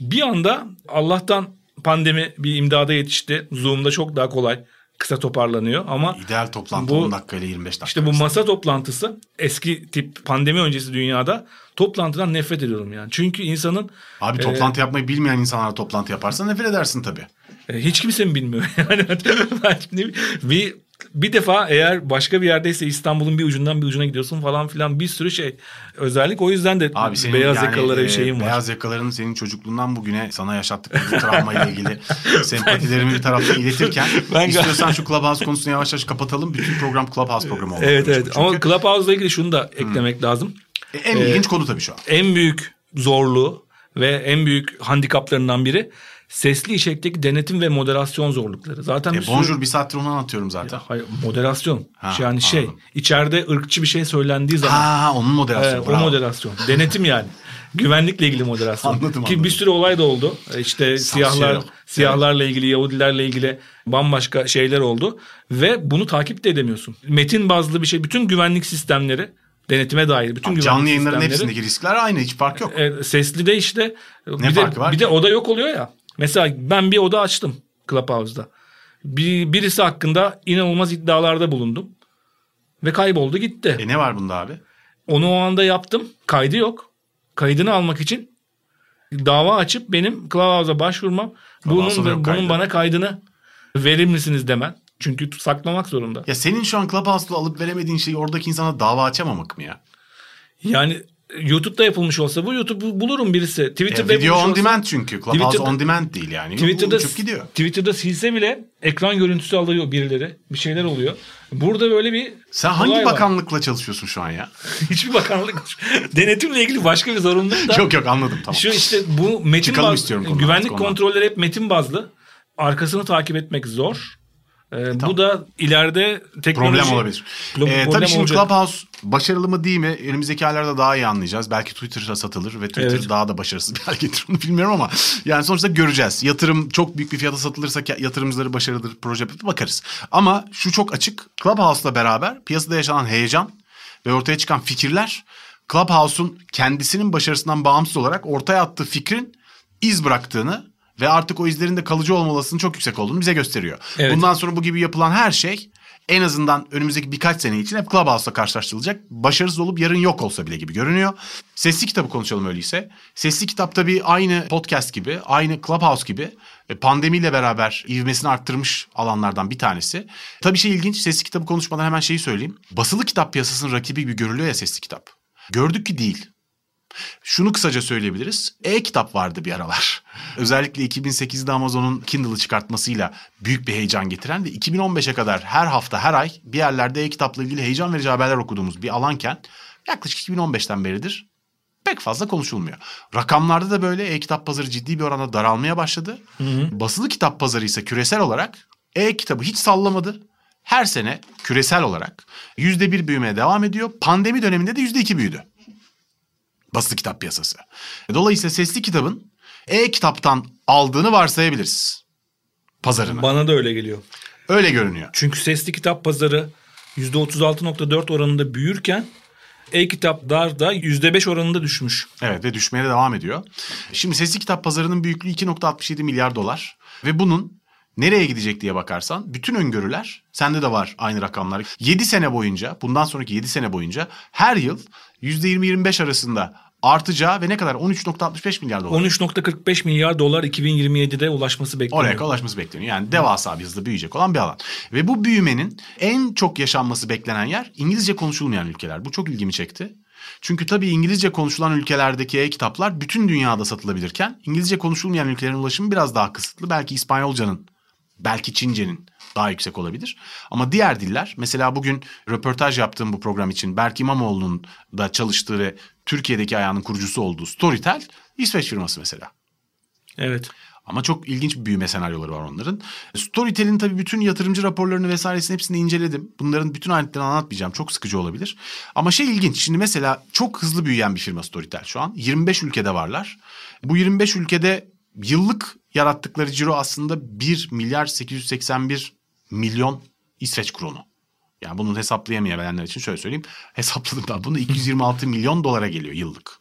bir anda Allah'tan pandemi bir imdada yetişti. Zoom'da çok daha kolay kısa toparlanıyor ama İdeal toplantı Bu- 10 dakika ile 25 dakika. işte bu masa toplantısı eski tip pandemi öncesi dünyada toplantıdan nefret ediyorum yani. Çünkü insanın Abi toplantı yapmayı bilmeyen insanlarla toplantı yaparsan nefret edersin tabii. e, hiç kimse mi bilmiyor? [LAUGHS] Yani [LAUGHS] bir bir defa eğer başka bir yerdeyse İstanbul'un bir ucundan bir ucuna gidiyorsun falan filan bir sürü şey. Özellik o yüzden de Abi senin beyaz yani, yakalılara bir e, şeyim var. Beyaz yakaların senin çocukluğundan bugüne sana yaşattıkları bu travmayla ilgili [LAUGHS] sempatilerimi bir taraftan iletirken [LAUGHS] Ben- istiyorsan şu Clubhouse konusunu yavaş yavaş kapatalım. Bütün program Clubhouse programı olmalı. Evet evet Çünkü ama Clubhouse'la ilgili şunu da eklemek lazım. en ilginç konu tabii şu an. En büyük zorluğu ve en büyük handikaplarından biri sesli içerikteki denetim ve moderasyon zorlukları. Zaten bir E, sürü- bonjour bir saattir onu anlatıyorum zaten. Hayır, moderasyon. Ha, yani şey anladım. içeride ırkçı bir şey söylendiği zaman Ha onun moderasyonu. O bravo. moderasyon. Denetim yani. [LAUGHS] Güvenlikle ilgili moderasyon. Anladım, Ki anladım. bir sürü olay da oldu. İşte siyahlar, yok. siyahlarla ilgili, Yahudilerle ilgili bambaşka şeyler oldu ve bunu takip de edemiyorsun. Metin bazlı bir şey, bütün güvenlik sistemleri denetime dair bütün güvenlik Canlı yayınların hepsindeki riskler aynı hiç fark yok. e, sesli de işte bir farkı de var bir ki? de oda yok oluyor ya. Mesela ben bir oda açtım Clubhouse'da. Bir, birisi hakkında inanılmaz iddialarda bulundum. Ve kayboldu gitti. E ne var bunda abi? Onu o anda yaptım. Kaydı yok. Kaydını almak için dava açıp benim Clubhouse'a başvurmam. Da Bunun, bunun kaydı. bana kaydını verir misiniz demen. Çünkü saklamak zorunda. Ya senin şu an Clubhouse'da alıp veremediğin şeyi oradaki insana dava açamamak mı ya? Yani YouTube'da yapılmış olsa bu YouTube bulurum birisi. Twitter'da video yapılmış on olsa- demand çünkü. Clubhouse Twitter'da- on demand değil yani. Twitter'da, Uçup gidiyor. Twitter'da silse bile ekran görüntüsü alıyor birileri. Bir şeyler oluyor. Burada böyle bir Sen hangi olay var. bakanlıkla çalışıyorsun şu an ya? [LAUGHS] Hiçbir bakanlık. Denetimle ilgili başka bir zorunluluk da. yok yok anladım tamam. Şu işte bu metin Çıkalım baz- istiyorum konudan, güvenlik kontrolleri hep metin bazlı. Arkasını takip etmek zor. Ee, Bu tamam. da ileride teknoloji Problem olabilir. Pro- Ee, problem tabii şimdi olacak. Clubhouse başarılı mı değil mi? Önümüzdeki aylarda daha iyi anlayacağız. Belki Twitter'a satılır ve Twitter Evet. daha da başarısız bir [LAUGHS] hale getirir onu bilmiyorum ama yani sonuçta göreceğiz. Yatırım çok büyük bir fiyata satılırsa yatırımcıları başarılıdır proje bakarız. Ama şu çok açık. Clubhouse'la beraber piyasada yaşanan heyecan ve ortaya çıkan fikirler Clubhouse'un kendisinin başarısından bağımsız olarak ortaya attığı fikrin iz bıraktığını ve artık o izlerin de kalıcı olma olasılığının çok yüksek olduğunu bize gösteriyor. Evet. Bundan sonra bu gibi yapılan her şey en azından önümüzdeki birkaç sene için hep Clubhouse'la karşılaştırılacak. Başarısız olup yarın yok olsa bile gibi görünüyor. Sesli kitabı konuşalım öyleyse. Sesli kitap tabii aynı podcast gibi, aynı Clubhouse gibi e, pandemiyle beraber ivmesini arttırmış alanlardan bir tanesi. Tabii şey ilginç, sesli kitabı konuşmadan hemen şeyi söyleyeyim. Basılı kitap piyasasının rakibi gibi görülüyor ya sesli kitap. Gördük ki değil. Şunu kısaca söyleyebiliriz. E-kitap vardı bir aralar. [LAUGHS] Özellikle 2008'de Amazon'un Kindle'ı çıkartmasıyla büyük bir heyecan getiren ve 2015'e kadar her hafta her ay bir yerlerde e-kitapla ilgili heyecan verici haberler okuduğumuz bir alanken yaklaşık 2015'ten beridir pek fazla konuşulmuyor. Rakamlarda da böyle e-kitap pazarı ciddi bir oranda daralmaya başladı. Basılı kitap pazarı ise küresel olarak e-kitabı hiç sallamadı. Her sene küresel olarak yüzde bir büyümeye devam ediyor. Pandemi döneminde de yüzde iki büyüdü basılı kitap piyasası. Dolayısıyla sesli kitabın e-kitaptan aldığını varsayabiliriz pazarını. Bana da öyle geliyor. Öyle görünüyor. Çünkü sesli kitap pazarı %36.4 oranında büyürken e-kitaplar da %5 oranında düşmüş. Evet ve düşmeye de devam ediyor. Şimdi sesli kitap pazarının büyüklüğü 2.67 milyar dolar. Ve bunun nereye gidecek diye bakarsan bütün öngörüler sende de var aynı rakamlar. 7 sene boyunca bundan sonraki 7 sene boyunca her yıl %20-25 arasında artacağı ve ne kadar 13.65 milyar dolar. 13.45 milyar dolar 2027'de ulaşması bekleniyor. Oraya ulaşması bekleniyor. Yani devasa bir hızla büyüyecek olan bir alan. Ve bu büyümenin en çok yaşanması beklenen yer İngilizce konuşulmayan ülkeler. Bu çok ilgimi çekti. Çünkü tabii İngilizce konuşulan ülkelerdeki e-kitaplar bütün dünyada satılabilirken İngilizce konuşulmayan ülkelerin ulaşımı biraz daha kısıtlı. Belki İspanyolcanın, belki Çince'nin daha yüksek olabilir. Ama diğer diller mesela bugün röportaj yaptığım bu program için Berk İmamoğlu'nun da çalıştığı ve Türkiye'deki ayağının kurucusu olduğu Storytel İsveç firması mesela. Evet. Ama çok ilginç bir büyüme senaryoları var onların. Storytel'in tabii bütün yatırımcı raporlarını vesairesini hepsini inceledim. Bunların bütün ayrıntılarını anlatmayacağım. Çok sıkıcı olabilir. Ama şey ilginç. Şimdi mesela çok hızlı büyüyen bir firma Storytel şu an. 25 ülkede varlar. Bu 25 ülkede yıllık yarattıkları ciro aslında 1 milyar 881 milyon İsveç kronu. Yani bunu hesaplayamayanlar için şöyle söyleyeyim. Hesapladım da bunu 226 milyon dolara geliyor yıllık.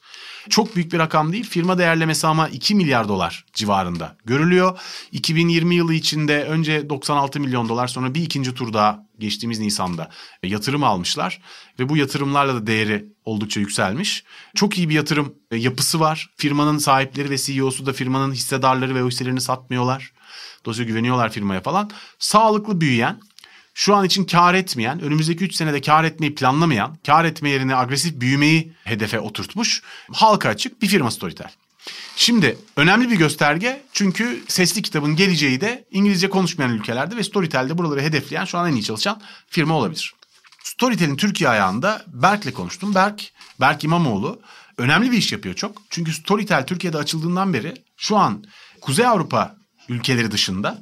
Çok büyük bir rakam değil. Firma değerlemesi ama 2 milyar dolar civarında görülüyor. 2020 yılı içinde önce 96 milyon dolar sonra bir ikinci tur daha geçtiğimiz Nisan'da yatırım almışlar. Ve bu yatırımlarla da değeri oldukça yükselmiş. Çok iyi bir yatırım yapısı var. Firmanın sahipleri ve CEO'su da firmanın hissedarları ve o hisselerini satmıyorlar. Dolayısıyla güveniyorlar firmaya falan. Sağlıklı büyüyen, şu an için kar etmeyen, önümüzdeki 3 senede kar etmeyi planlamayan, kar etme yerine agresif büyümeyi hedefe oturtmuş halka açık bir firma Storytel. Şimdi önemli bir gösterge çünkü sesli kitabın geleceği de İngilizce konuşmayan ülkelerde ve Storytel'de buraları hedefleyen şu an en iyi çalışan firma olabilir. Storytel'in Türkiye ayağında Berk'le konuştum. Berk, Berk İmamoğlu önemli bir iş yapıyor çok. Çünkü Storytel Türkiye'de açıldığından beri şu an Kuzey Avrupa ülkeleri dışında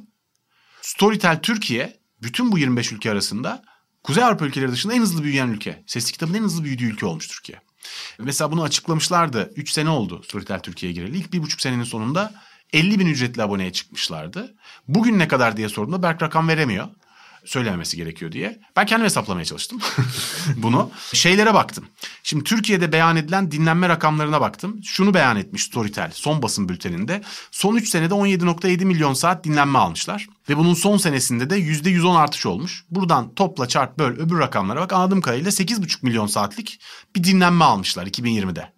Storytel Türkiye bütün bu 25 ülke arasında Kuzey Avrupa ülkeleri dışında en hızlı büyüyen ülke. Sesli kitabın en hızlı büyüdüğü ülke olmuş Türkiye. Mesela bunu açıklamışlardı. 3 sene oldu Storytel Türkiye'ye gireli. İlk bir buçuk senenin sonunda 50 bin ücretli aboneye çıkmışlardı. Bugün ne kadar diye sorduğumda Berk rakam veremiyor söylememesi gerekiyor diye. Ben kendim hesaplamaya çalıştım [LAUGHS] bunu. Şeylere baktım. Şimdi Türkiye'de beyan edilen dinlenme rakamlarına baktım. Şunu beyan etmiş Storytel son basın bülteninde. Son 3 senede 17.7 milyon saat dinlenme almışlar. Ve bunun son senesinde de %110 artış olmuş. Buradan topla çarp böl öbür rakamlara bak anladığım kadarıyla 8,5 milyon saatlik bir dinlenme almışlar 2020'de.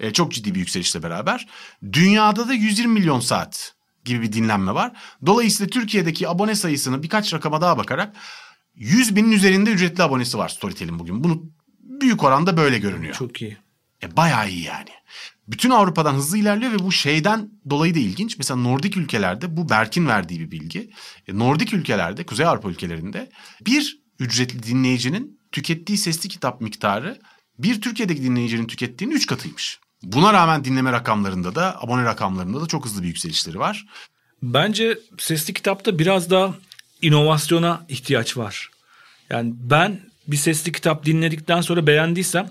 Ee, çok ciddi bir yükselişle beraber. Dünyada da 120 milyon saat gibi bir dinlenme var. Dolayısıyla Türkiye'deki abone sayısını birkaç rakama daha bakarak 100 binin üzerinde ücretli abonesi var Storytel'in bugün. Bunu büyük oranda böyle görünüyor. Çok iyi. E, bayağı iyi yani. Bütün Avrupa'dan hızlı ilerliyor ve bu şeyden dolayı da ilginç. Mesela Nordik ülkelerde bu Berk'in verdiği bir bilgi. E, Nordik ülkelerde, Kuzey Avrupa ülkelerinde bir ücretli dinleyicinin tükettiği sesli kitap miktarı bir Türkiye'deki dinleyicinin tükettiğinin üç katıymış. Buna rağmen dinleme rakamlarında da abone rakamlarında da çok hızlı bir yükselişleri var. Bence sesli kitapta biraz daha inovasyona ihtiyaç var. Yani ben bir sesli kitap dinledikten sonra beğendiysem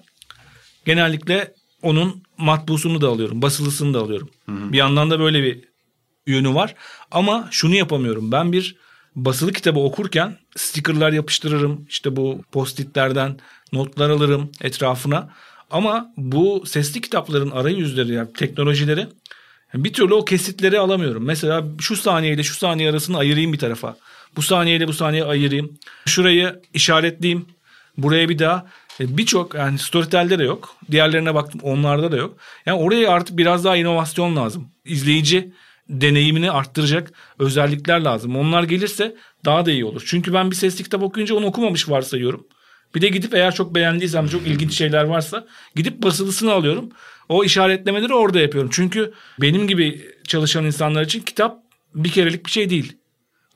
genellikle onun matbusunu da alıyorum, basılısını da alıyorum. Hı hı. Bir yandan da böyle bir yönü var. Ama şunu yapamıyorum. Ben bir basılı kitabı okurken stickerlar yapıştırırım. İşte bu postitlerden notlar alırım etrafına. Ama bu sesli kitapların arayüzleri yani teknolojileri bir türlü o kesitleri alamıyorum. Mesela şu saniyeyle şu saniye arasını ayırayım bir tarafa. Bu saniyeyle bu saniye ayırayım. Şurayı işaretleyeyim. Buraya bir daha e, birçok yani Storytel'de de yok. Diğerlerine baktım onlarda da yok. Yani oraya artık biraz daha inovasyon lazım. İzleyici deneyimini arttıracak özellikler lazım. Onlar gelirse daha da iyi olur. Çünkü ben bir sesli kitap okuyunca onu okumamış varsayıyorum. Bir de gidip eğer çok beğendiysem çok ilginç şeyler varsa gidip basılısını alıyorum. O işaretlemeleri orada yapıyorum. Çünkü benim gibi çalışan insanlar için kitap bir kerelik bir şey değil.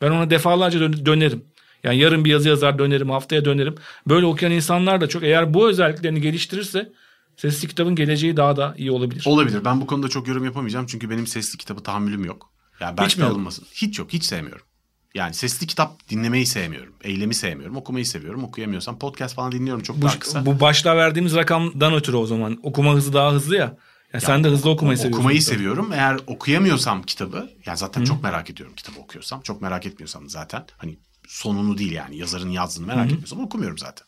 Ben ona defalarca dönerim. Yani yarın bir yazı yazar dönerim, haftaya dönerim. Böyle okuyan insanlar da çok eğer bu özelliklerini geliştirirse sesli kitabın geleceği daha da iyi olabilir. Olabilir. Ben bu konuda çok yorum yapamayacağım çünkü benim sesli kitabı tahammülüm yok. Yani belki hiç mi alınmasın. Hiç yok. Hiç sevmiyorum. Yani sesli kitap dinlemeyi sevmiyorum. Eylemi sevmiyorum. Okumayı seviyorum. Okuyamıyorsam podcast falan dinliyorum çok bu, daha kısa. Bu başta verdiğimiz rakamdan ötürü o zaman. Okuma hızı daha hızlı ya. Ya, ya sen de hızlı okumayı seviyorsun. Okumayı tabii. seviyorum. Eğer okuyamıyorsam kitabı, yani zaten Hı. çok merak ediyorum kitabı okuyorsam. Çok merak etmiyorsam zaten hani sonunu değil yani yazarın yazdığını merak Hı. etmiyorsam okumuyorum zaten.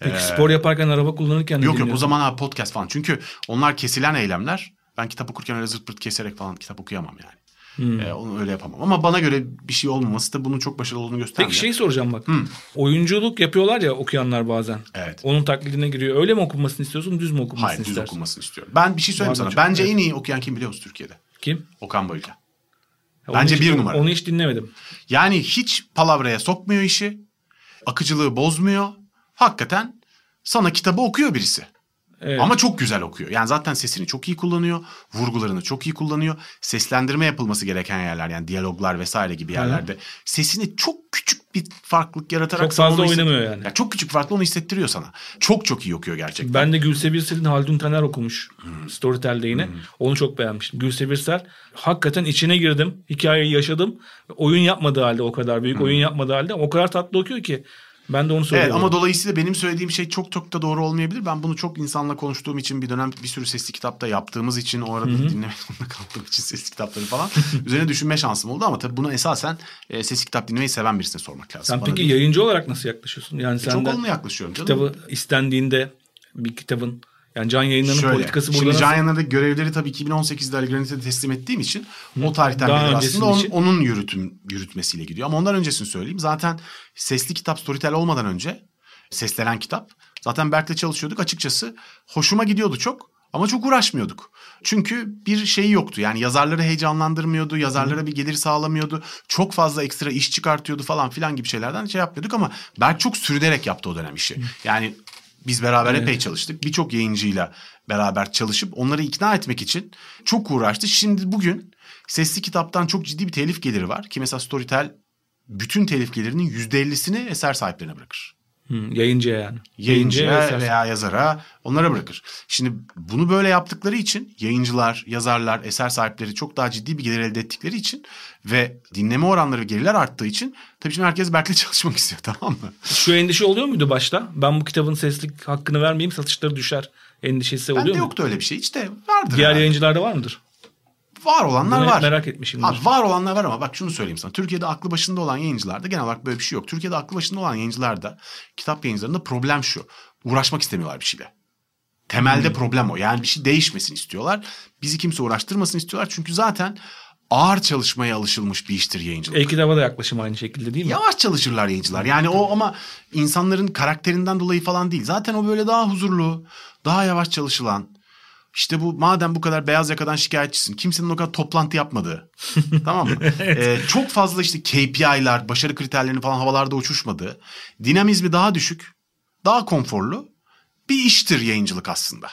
Peki ee, spor yaparken araba kullanırken Yok yok o zaman ha, podcast falan. Çünkü onlar kesilen eylemler. Ben kitap okurken öyle zırt pırt keserek falan kitap okuyamam yani. Hmm. Ee, onu öyle yapamam. Ama bana göre bir şey olmaması da bunun çok başarılı olduğunu gösteriyor. Peki şey soracağım bak. Hmm. Oyunculuk yapıyorlar ya okuyanlar bazen. Evet. Onun taklidine giriyor. Öyle mi okunmasını istiyorsun düz mü okunmasını Hayır, istersin? düz okunmasını istiyorum. Ben bir şey söyleyeyim bazen sana. Bence evet. en iyi okuyan kim biliyor musun Türkiye'de? Kim? Okan Bayülgen. Bence hiç, bir numara. Onu hiç dinlemedim. Yani hiç palavraya sokmuyor işi. Akıcılığı bozmuyor. Hakikaten sana kitabı okuyor birisi. Evet. Ama çok güzel okuyor. Yani zaten sesini çok iyi kullanıyor. Vurgularını çok iyi kullanıyor. Seslendirme yapılması gereken yerler yani diyaloglar vesaire gibi yerlerde. Hı. Sesini çok küçük bir farklılık yaratarak... Çok fazla oynamıyor yani. yani. Çok küçük farklı onu hissettiriyor sana. Çok çok iyi okuyor gerçekten. Ben de Gülse Birsel'in Haldun Taner okumuş. Hmm. Storytel'de yine. Hmm. Onu çok beğenmiştim. Gülse Birsel hakikaten içine girdim. Hikayeyi yaşadım. Oyun yapmadığı halde o kadar büyük hmm. oyun yapmadığı halde o kadar tatlı okuyor ki ben de onu söylüyorum. Evet ama dolayısıyla benim söylediğim şey çok çok da doğru olmayabilir. Ben bunu çok insanla konuştuğum için bir dönem bir sürü sesli kitapta yaptığımız için o arada dinlemek zorunda kaldığım için sesli kitapları falan üzerine düşünme şansım oldu ama tabii bunu esasen e, sesli kitap dinlemeyi seven birisine sormak lazım. Sen Bana peki değil. yayıncı olarak nasıl yaklaşıyorsun? Yani e, sen çok olumlu yaklaşıyorum canım. Kitabı istendiğinde bir kitabın Yani can yayınlarının Şöyle, politikası burada şimdi nasıl? Can Yayınları'ndaki görevleri tabii 2018'de Ali Granit'e teslim ettiğim için o tarihten beri aslında onun, için. onun yürütüm, yürütmesiyle gidiyor. Ama ondan öncesini söyleyeyim. Zaten sesli kitap Storytel olmadan önce seslenen kitap. Zaten Berk'le çalışıyorduk. Açıkçası hoşuma gidiyordu çok ama çok uğraşmıyorduk. Çünkü bir şeyi yoktu. Yani yazarları heyecanlandırmıyordu. Yazarlara bir gelir sağlamıyordu. Çok fazla ekstra iş çıkartıyordu falan filan gibi şeylerden şey yapmıyorduk ama Berk çok sürünerek yaptı o dönem işi. Yani biz beraber epey çalıştık. Birçok yayıncıyla beraber çalışıp onları ikna etmek için çok uğraştı. Şimdi bugün sesli kitaptan çok ciddi bir telif geliri var. Ki mesela Storytel bütün telif gelirinin %50'sini eser sahiplerine bırakır. Hı, yayıncıya yani. Yayıncıya eser- veya yazara onlara bırakır. Şimdi bunu böyle yaptıkları için yayıncılar, yazarlar, eser sahipleri çok daha ciddi bir gelir elde ettikleri için ve dinleme oranları ve gelirler arttığı için tabii şimdi herkes Berk'le [LAUGHS] çalışmak istiyor tamam mı? Şu endişe oluyor muydu başta? Ben bu kitabın seslik hakkını vermeyeyim satışları düşer endişesi oluyor Bende mu? yoktu öyle bir şey. İşte vardır. Diğer herhalde. yayıncılarda var mıdır? Var olanlar Bunu var. merak etmişimdir. Abi var olanlar var ama bak şunu söyleyeyim sana. Türkiye'de aklı başında olan yayıncılarda genel olarak böyle bir şey yok. Türkiye'de aklı başında olan yayıncılarda kitap yayıncılarında problem şu. Uğraşmak istemiyorlar bir şeyle. Temelde problem o. Yani bir şey değişmesin istiyorlar. Bizi kimse uğraştırmasın istiyorlar. Çünkü zaten ağır çalışmaya alışılmış bir iştir yayıncılık. E-kitaba da yaklaşım aynı şekilde değil mi? Yavaş çalışırlar yayıncılar. Yani o ama insanların karakterinden dolayı falan değil. Zaten o böyle daha huzurlu, daha yavaş çalışılan. İşte bu madem bu kadar beyaz yakadan şikayetçisin. Kimsenin o kadar toplantı yapmadığı. [LAUGHS] tamam mı? Ee, çok fazla işte KPI'lar, başarı kriterlerini falan havalarda uçuşmadığı. Dinamizmi daha düşük, daha konforlu bir iştir yayıncılık aslında.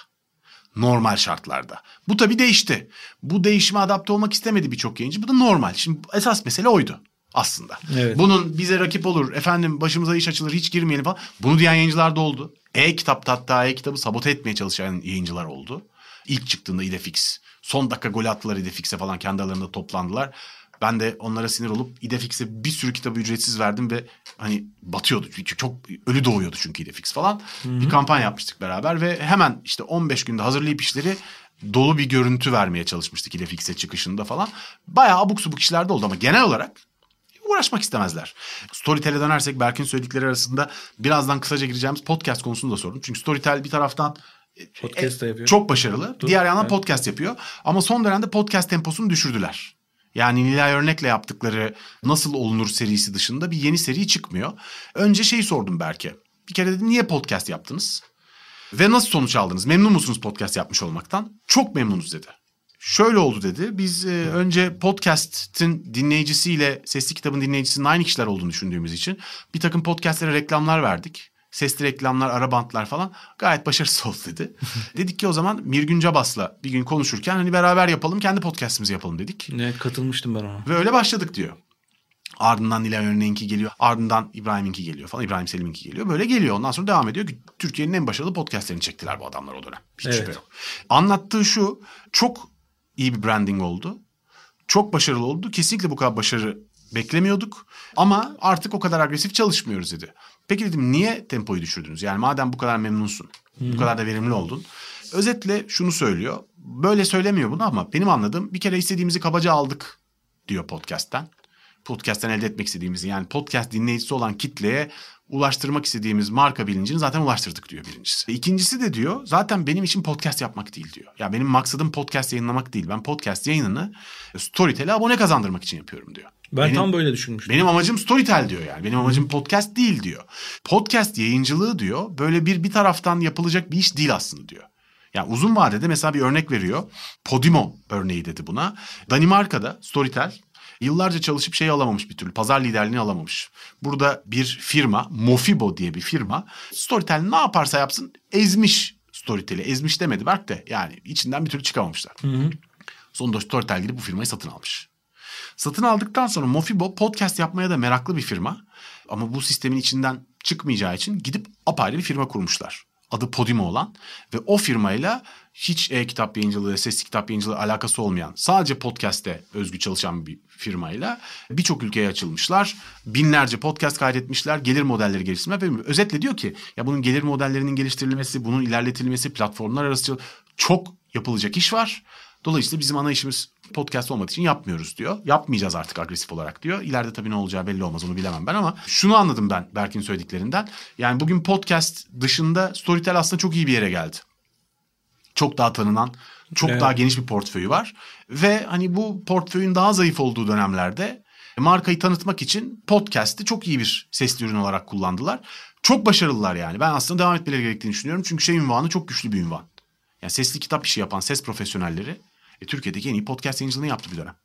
Normal şartlarda. Bu tabii değişti. Bu değişime adapte olmak istemedi birçok yayıncı. Bu da normal. Şimdi esas mesele oydu aslında. Evet. Bunun bize rakip olur, efendim başımıza iş açılır, hiç girmeyelim falan. Bunu diyen yayıncılar da oldu. E-kitapta hatta e-kitabı sabote etmeye çalışan yayıncılar oldu. İlk çıktığında İdefix. Son dakika gol attılar İdefix'e falan kendi aralarında toplandılar. Ben de onlara sinir olup İdefix'e bir sürü kitabı ücretsiz verdim ve hani batıyordu. Çünkü çok ölü doğuyordu çünkü İdefix falan. Bir kampanya yapmıştık beraber ve hemen işte 15 günde hazırlayıp işleri dolu bir görüntü vermeye çalışmıştık İdefix'e çıkışında falan. Bayağı abuk subuk işler de oldu ama genel olarak uğraşmak istemezler. Storytel'e dönersek Berk'in söyledikleri arasında birazdan kısaca gireceğimiz podcast konusunu da sordum. Çünkü Storytel bir taraftan Podcast da yapıyor. çok başarılı. Diğer yandan Evet. podcast yapıyor. Ama son dönemde podcast temposunu düşürdüler. Yani Nilay Örnek'le yaptıkları Nasıl Olunur serisi dışında bir yeni seri çıkmıyor. Önce şeyi sordum Berk'e. Bir kere dedim niye podcast yaptınız? Ve nasıl sonuç aldınız? Memnun musunuz podcast yapmış olmaktan? Çok memnunuz dedi. Şöyle oldu dedi. Biz e, önce podcast'in dinleyicisiyle sesli kitabın dinleyicisinin aynı kişiler olduğunu düşündüğümüz için bir takım podcastlere reklamlar verdik. Sesli reklamlar, ara bantlar falan gayet başarısız oldu dedi. [LAUGHS] dedik ki o zaman Mirgün Cabas'la bir gün konuşurken hani beraber yapalım kendi podcast'imizi yapalım dedik. Evet katılmıştım ben ona. Ve öyle başladık diyor. Ardından Nilay Örneğinki geliyor. Ardından İbrahim'inki geliyor falan. İbrahim Selim'inki geliyor. Böyle geliyor. Ondan sonra devam ediyor. Türkiye'nin en başarılı podcastlerini çektiler bu adamlar o dönem. Hiç Evet. şüphe yok. Anlattığı şu. Çok iyi bir branding oldu. Çok başarılı oldu. Kesinlikle bu kadar başarı beklemiyorduk. Ama artık o kadar agresif çalışmıyoruz dedi. Peki dedim niye tempoyu düşürdünüz? Yani madem bu kadar memnunsun. Bu kadar da verimli oldun. Özetle şunu söylüyor. Böyle söylemiyor bunu ama benim anladığım bir kere istediğimizi kabaca aldık diyor podcast'ten. Podcast'ten elde etmek istediğimizi yani podcast dinleyicisi olan kitleye ulaştırmak istediğimiz marka bilincini zaten ulaştırdık diyor birincisi. İkincisi de diyor zaten benim için podcast yapmak değil diyor. Ya benim maksadım podcast yayınlamak değil. Ben podcast yayınını Storytel'e abone kazandırmak için yapıyorum diyor. Ben Benim- tam böyle düşünmüştüm. benim amacım Storytel diyor yani. Benim amacım podcast değil diyor. Podcast yayıncılığı diyor böyle bir bir taraftan yapılacak bir iş değil aslında diyor. Yani uzun vadede mesela bir örnek veriyor. Podimo örneği dedi buna. Danimarka'da Storytel yıllarca çalışıp şey alamamış bir türlü. Pazar liderliğini alamamış. Burada bir firma Mofibo diye bir firma Storytel ne yaparsa yapsın ezmiş Storytel'i. Ezmiş demedi Berk de yani içinden bir türlü çıkamamışlar. Sonunda Storytel gidip bu firmayı satın almış. Satın aldıktan sonra Mofibo podcast yapmaya da meraklı bir firma. Ama bu sistemin içinden çıkmayacağı için gidip apayrı bir firma kurmuşlar. Adı Podimo olan ve o firmayla hiç e-kitap yayıncılığı, sesli kitap yayıncılığı alakası olmayan sadece podcast'te özgü çalışan bir firmayla birçok ülkeye açılmışlar. Binlerce podcast kaydetmişler. Gelir modelleri geliştirme özetle diyor ki ya bunun gelir modellerinin geliştirilmesi, bunun ilerletilmesi, platformlar arası çok yapılacak iş var. Dolayısıyla bizim ana işimiz podcast olmadığı için yapmıyoruz diyor. Yapmayacağız artık agresif olarak diyor. İleride tabii ne olacağı belli olmaz onu bilemem ben ama şunu anladım ben Berk'in söylediklerinden. Yani bugün podcast dışında Storytel aslında çok iyi bir yere geldi. çok daha tanınan, çok Evet. daha geniş bir portföyü var. Ve hani bu portföyün daha zayıf olduğu dönemlerde markayı tanıtmak için podcast'i çok iyi bir sesli ürün olarak kullandılar. Çok başarılılar yani. Ben aslında devam etmeleri gerektiğini düşünüyorum. Çünkü şey ünvanı çok güçlü bir ünvan. Yani sesli kitap işi yapan ses profesyonelleri e, Türkiye'deki en iyi podcast yayıncılığını yaptı bir dönem.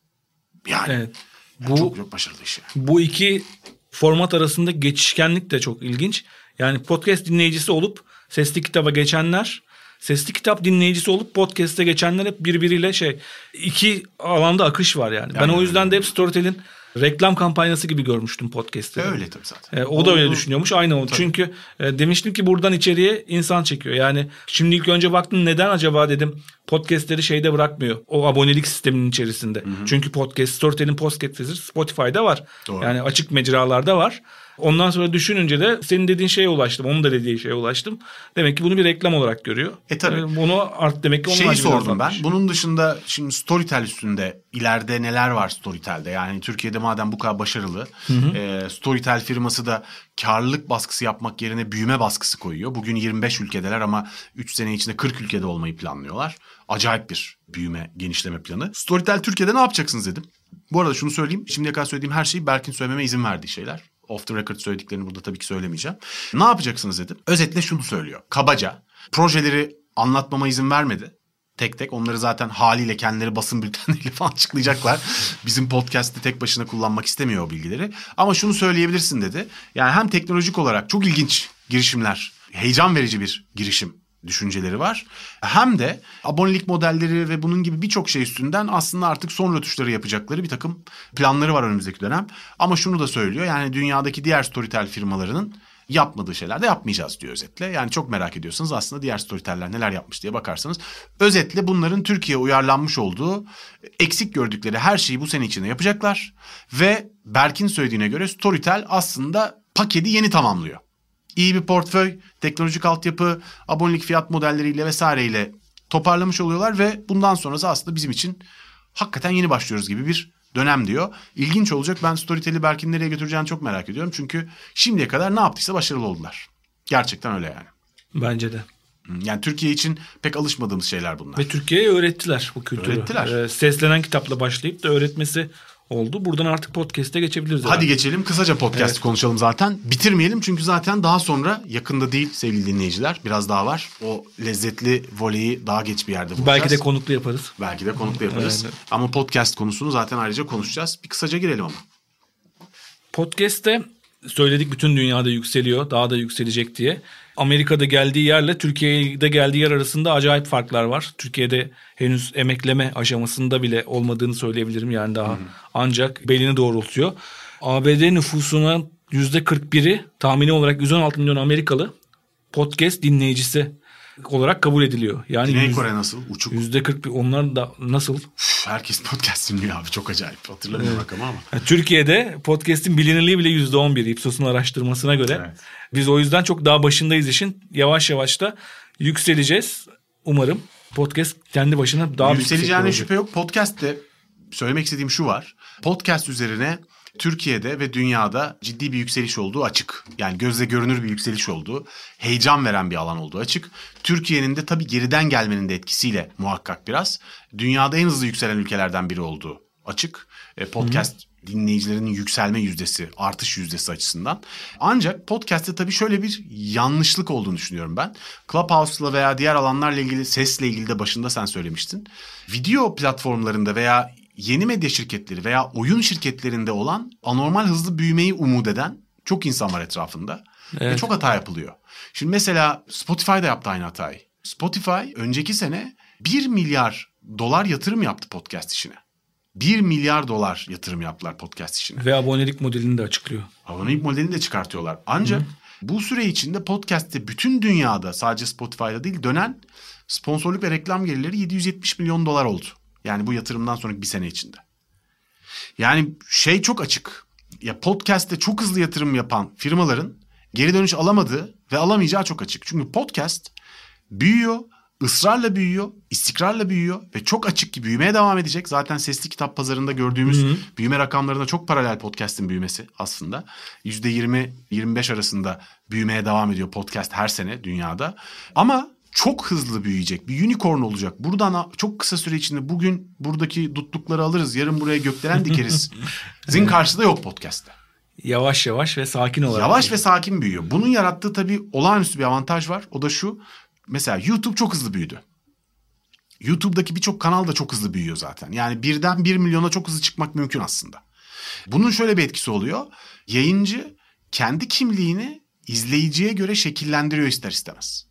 Yani Evet. yani Bu çok çok başarılı iş yani. bu iki format arasında geçişkenlik de çok ilginç. Yani podcast dinleyicisi olup sesli kitaba geçenler, sesli kitap dinleyicisi olup podcast'e geçenler hep birbiriyle şey iki alanda akış var yani. ben Yani o yüzden de hep Storytel'in reklam kampanyası gibi görmüştüm podcast'te. Öyle tabii zaten. E, o da öyle Oldu. düşünüyormuş. Aynı oldu. Çünkü e, demiştim ki buradan içeriye insan çekiyor. Yani şimdi ilk önce baktım neden acaba dedim podcastleri şeyde bırakmıyor. O abonelik sisteminin içerisinde. Çünkü podcast, Storytel'in podcastleri Spotify'da var. Doğru. Yani açık mecralarda var. Ondan sonra düşününce de senin dediğin şeye ulaştım. Onun da dediği şeye ulaştım. Demek ki bunu bir reklam olarak görüyor. E, tabii. bunu art demek ki onun Şeyi sordum ben. Bunun dışında şimdi Storytel üstünde ileride neler var Storytel'de? Yani Türkiye'de madem bu kadar başarılı. e, Storytel firması da karlılık baskısı yapmak yerine büyüme baskısı koyuyor. Bugün 25 ülkedeler ama 3 sene içinde 40 ülkede olmayı planlıyorlar. Acayip bir büyüme, genişleme planı. Storytel Türkiye'de ne yapacaksınız dedim. Bu arada şunu söyleyeyim. Şimdiye kadar söylediğim her şeyi Berk'in söylememe izin verdiği şeyler. Off the record söylediklerini burada tabii ki söylemeyeceğim. Ne yapacaksınız dedim. Özetle şunu söylüyor. Kabaca projeleri anlatmama izin vermedi. Tek tek onları zaten haliyle kendileri basın bültenleriyle [LAUGHS] falan açıklayacaklar. Bizim podcast'te tek başına kullanmak istemiyor o bilgileri. Ama şunu söyleyebilirsin dedi. Yani hem teknolojik olarak çok ilginç girişimler, heyecan verici bir girişim düşünceleri var. Hem de abonelik modelleri ve bunun gibi birçok şey üstünden aslında artık son rötuşları yapacakları bir takım planları var önümüzdeki dönem. Ama şunu da söylüyor yani dünyadaki diğer Storytel firmalarının yapmadığı şeyler de yapmayacağız diyor özetle. Yani çok merak ediyorsanız aslında diğer Storytel'ler neler yapmış diye bakarsanız özetle bunların Türkiye'ye uyarlanmış olduğu eksik gördükleri her şeyi bu sene içinde yapacaklar. Ve Berk'in söylediğine göre Storytel aslında paketi yeni tamamlıyor. İyi bir portföy, teknolojik altyapı, abonelik fiyat modelleriyle vesaireyle toparlamış oluyorlar ve bundan sonrası aslında bizim için hakikaten yeni başlıyoruz gibi bir dönem diyor. İlginç olacak. Ben Storytel'i Berk'in nereye götüreceğini çok merak ediyorum. Çünkü şimdiye kadar ne yaptıysa başarılı oldular. Gerçekten öyle yani. Bence de. Yani Türkiye için pek alışmadığımız şeyler bunlar. Ve Türkiye'ye öğrettiler bu kültürü. Öğrettiler. Ee, seslenen kitapla başlayıp da öğretmesi oldu. Buradan artık podcast'e geçebiliriz. Hadi herhalde. geçelim kısaca podcast Evet. konuşalım zaten. Bitirmeyelim çünkü zaten daha sonra yakında değil sevgili dinleyiciler. Biraz daha var. O lezzetli voleyi daha geç bir yerde bulacağız. Belki de konuklu yaparız. Belki de konukla yaparız. Evet. Ama podcast konusunu zaten ayrıca konuşacağız. Bir kısaca girelim ama. Podcast'te söyledik bütün dünyada yükseliyor. Daha da yükselecek diye. Amerika'da geldiği yerle Türkiye'de geldiği yer arasında acayip farklar var. Türkiye'de henüz emekleme aşamasında bile olmadığını söyleyebilirim. Yani daha ancak belini doğrultuyor. ABD nüfusuna %41'i tahmini olarak 116 milyon Amerikalı podcast dinleyicisi olarak kabul ediliyor. Yani Güney yüz- Kore nasıl? Uçuk. %41 onlar da nasıl? Üf, herkes podcast dinliyor abi. Çok acayip. Hatırlamıyorum rakamı ama. Yani Türkiye'de podcast'in bilinirliği bile %11 Ipsos'un araştırmasına göre. Evet. Biz o yüzden çok daha başındayız işin. Yavaş yavaş da yükseleceğiz. Umarım podcast kendi başına daha Yükseleceğine şüphe yok. Podcast'te söylemek istediğim şu var. Podcast üzerine Türkiye'de ve dünyada ciddi bir yükseliş olduğu açık. Yani gözle görünür bir yükseliş olduğu, heyecan veren bir alan olduğu açık. Türkiye'nin de tabii geriden gelmenin de etkisiyle muhakkak biraz dünyada en hızlı yükselen ülkelerden biri olduğu açık. E, podcast dinleyicilerinin yükselme yüzdesi, artış yüzdesi açısından. Ancak podcast'te tabii şöyle bir yanlışlık olduğunu düşünüyorum ben. Clubhouse'la veya diğer alanlarla ilgili sesle ilgili de başında sen söylemiştin. Video platformlarında veya yeni medya şirketleri veya oyun şirketlerinde olan anormal hızlı büyümeyi umut eden çok insan var etrafında. Ve Evet. çok hata yapılıyor. Şimdi mesela Spotify da yaptı aynı hatayı. Spotify önceki sene 1 milyar dolar yatırım yaptı podcast işine. 1 milyar dolar yatırım yaptılar podcast işine. Ve abonelik modelini de açıklıyor. Abonelik modelini de çıkartıyorlar. Ancak bu süre içinde podcast'te bütün dünyada sadece Spotify'da değil dönen sponsorluk ve reklam gelirleri 770 milyon dolar oldu. Yani bu yatırımdan sonraki bir sene içinde. Yani şey çok açık. Ya podcast'te çok hızlı yatırım yapan firmaların geri dönüş alamadığı ve alamayacağı çok açık. Çünkü podcast büyüyor, ısrarla büyüyor, istikrarla büyüyor ve çok açık ki büyümeye devam edecek. Zaten sesli kitap pazarında gördüğümüz büyüme rakamlarına çok paralel podcast'in büyümesi aslında. %20-25 arasında büyümeye devam ediyor podcast her sene dünyada. Ama çok hızlı büyüyecek. Bir unicorn olacak. Buradan çok kısa süre içinde bugün buradaki dutlukları alırız. Yarın buraya gökdelen dikeriz. [LAUGHS] Zin karşıda yok podcast'te. Yavaş yavaş ve sakin olarak. Yavaş ve sakin büyüyor. Bunun yarattığı tabii olağanüstü bir avantaj var. O da şu. Mesela YouTube çok hızlı büyüdü. YouTube'daki birçok kanal da çok hızlı büyüyor zaten. Yani birden bir milyona çok hızlı çıkmak mümkün aslında. Bunun şöyle bir etkisi oluyor. Yayıncı kendi kimliğini izleyiciye göre şekillendiriyor ister istemez.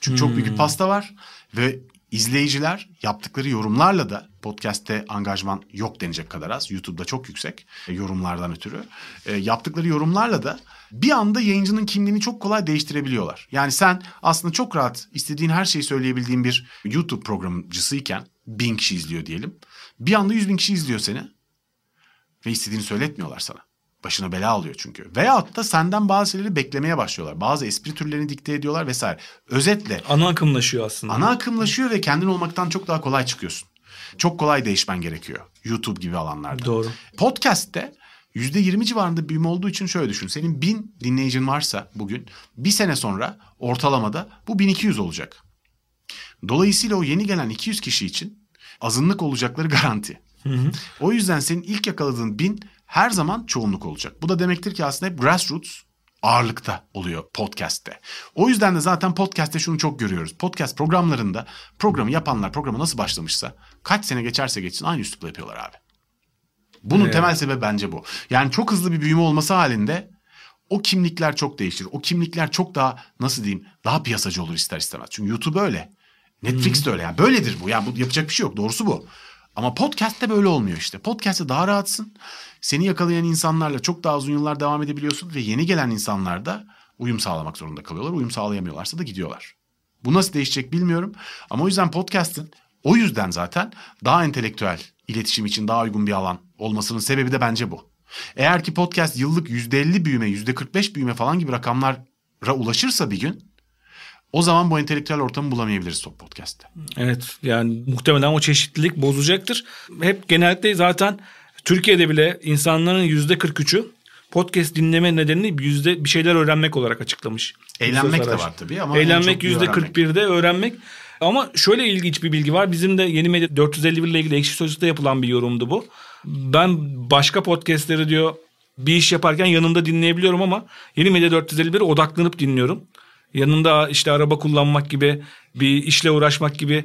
Çünkü çok büyük bir pasta var ve izleyiciler yaptıkları yorumlarla da podcast'te angajman yok denecek kadar az. YouTube'da çok yüksek e, yorumlardan ötürü. E, yaptıkları yorumlarla da bir anda yayıncının kimliğini çok kolay değiştirebiliyorlar. Yani sen aslında çok rahat istediğin her şeyi söyleyebildiğin bir YouTube programcısıyken bin kişi izliyor diyelim. Bir anda yüz bin kişi izliyor seni ve istediğini söyletmiyorlar sana. Başına bela alıyor çünkü. Veyahut da senden bazı şeyleri beklemeye başlıyorlar. Bazı espri türlerini dikte ediyorlar vesaire. Özetle Ana akımlaşıyor aslında. ana akımlaşıyor ve kendin olmaktan çok daha kolay çıkıyorsun. Çok kolay değişmen gerekiyor. YouTube gibi alanlarda. Doğru. Podcast'te %20 civarında büyüme olduğu için şöyle düşün. Senin 1000 dinleyicin varsa bugün bir sene sonra ortalamada bu 1200 olacak. Dolayısıyla o yeni gelen 200 kişi için azınlık olacakları garanti. O yüzden senin ilk yakaladığın 1000 her zaman çoğunluk olacak. Bu da demektir ki aslında hep grassroots ağırlıkta oluyor podcast'te. O yüzden de zaten podcast'te şunu çok görüyoruz. Podcast programlarında programı yapanlar programı nasıl başlamışsa kaç sene geçerse geçsin aynı üslupla yapıyorlar abi. Bunun Evet. temel sebebi bence bu. Yani çok hızlı bir büyüme olması halinde o kimlikler çok değişir. O kimlikler çok daha nasıl diyeyim daha piyasacı olur ister istemez. Çünkü YouTube öyle. Netflix de öyle. Yani böyledir bu. Yani bu yapacak bir şey yok. Doğrusu bu. Ama podcast'te böyle olmuyor işte. Podcast'te daha rahatsın. Seni yakalayan insanlarla çok daha uzun yıllar devam edebiliyorsun ve yeni gelen insanlar da uyum sağlamak zorunda kalıyorlar. Uyum sağlayamıyorlarsa da gidiyorlar. Bu nasıl değişecek bilmiyorum. Ama o yüzden podcast'ın o yüzden zaten daha entelektüel iletişim için daha uygun bir alan olmasının sebebi de bence bu. Eğer ki podcast yıllık %50 büyüme, %45 büyüme falan gibi rakamlara ulaşırsa bir gün o zaman bu entelektüel ortamı bulamayabiliriz Top Podcast'te. Evet yani muhtemelen o çeşitlilik bozacaktır. Hep genellikle zaten Türkiye'de bile insanların yüzde 43'ü podcast dinleme nedenini yüzde bir şeyler öğrenmek olarak açıklamış. Eğlenmek de var tabii ama en Eğlenmek yüzde öğrenmek. 41'de öğrenmek. Ama şöyle ilginç bir bilgi var. Bizim de Yeni Medya 451 ile ilgili Ekşi Sözlük'te yapılan bir yorumdu bu. Ben başka podcastleri diyor bir iş yaparken yanında dinleyebiliyorum ama Yeni Medya 451'e odaklanıp dinliyorum. Yanında işte araba kullanmak gibi bir işle uğraşmak gibi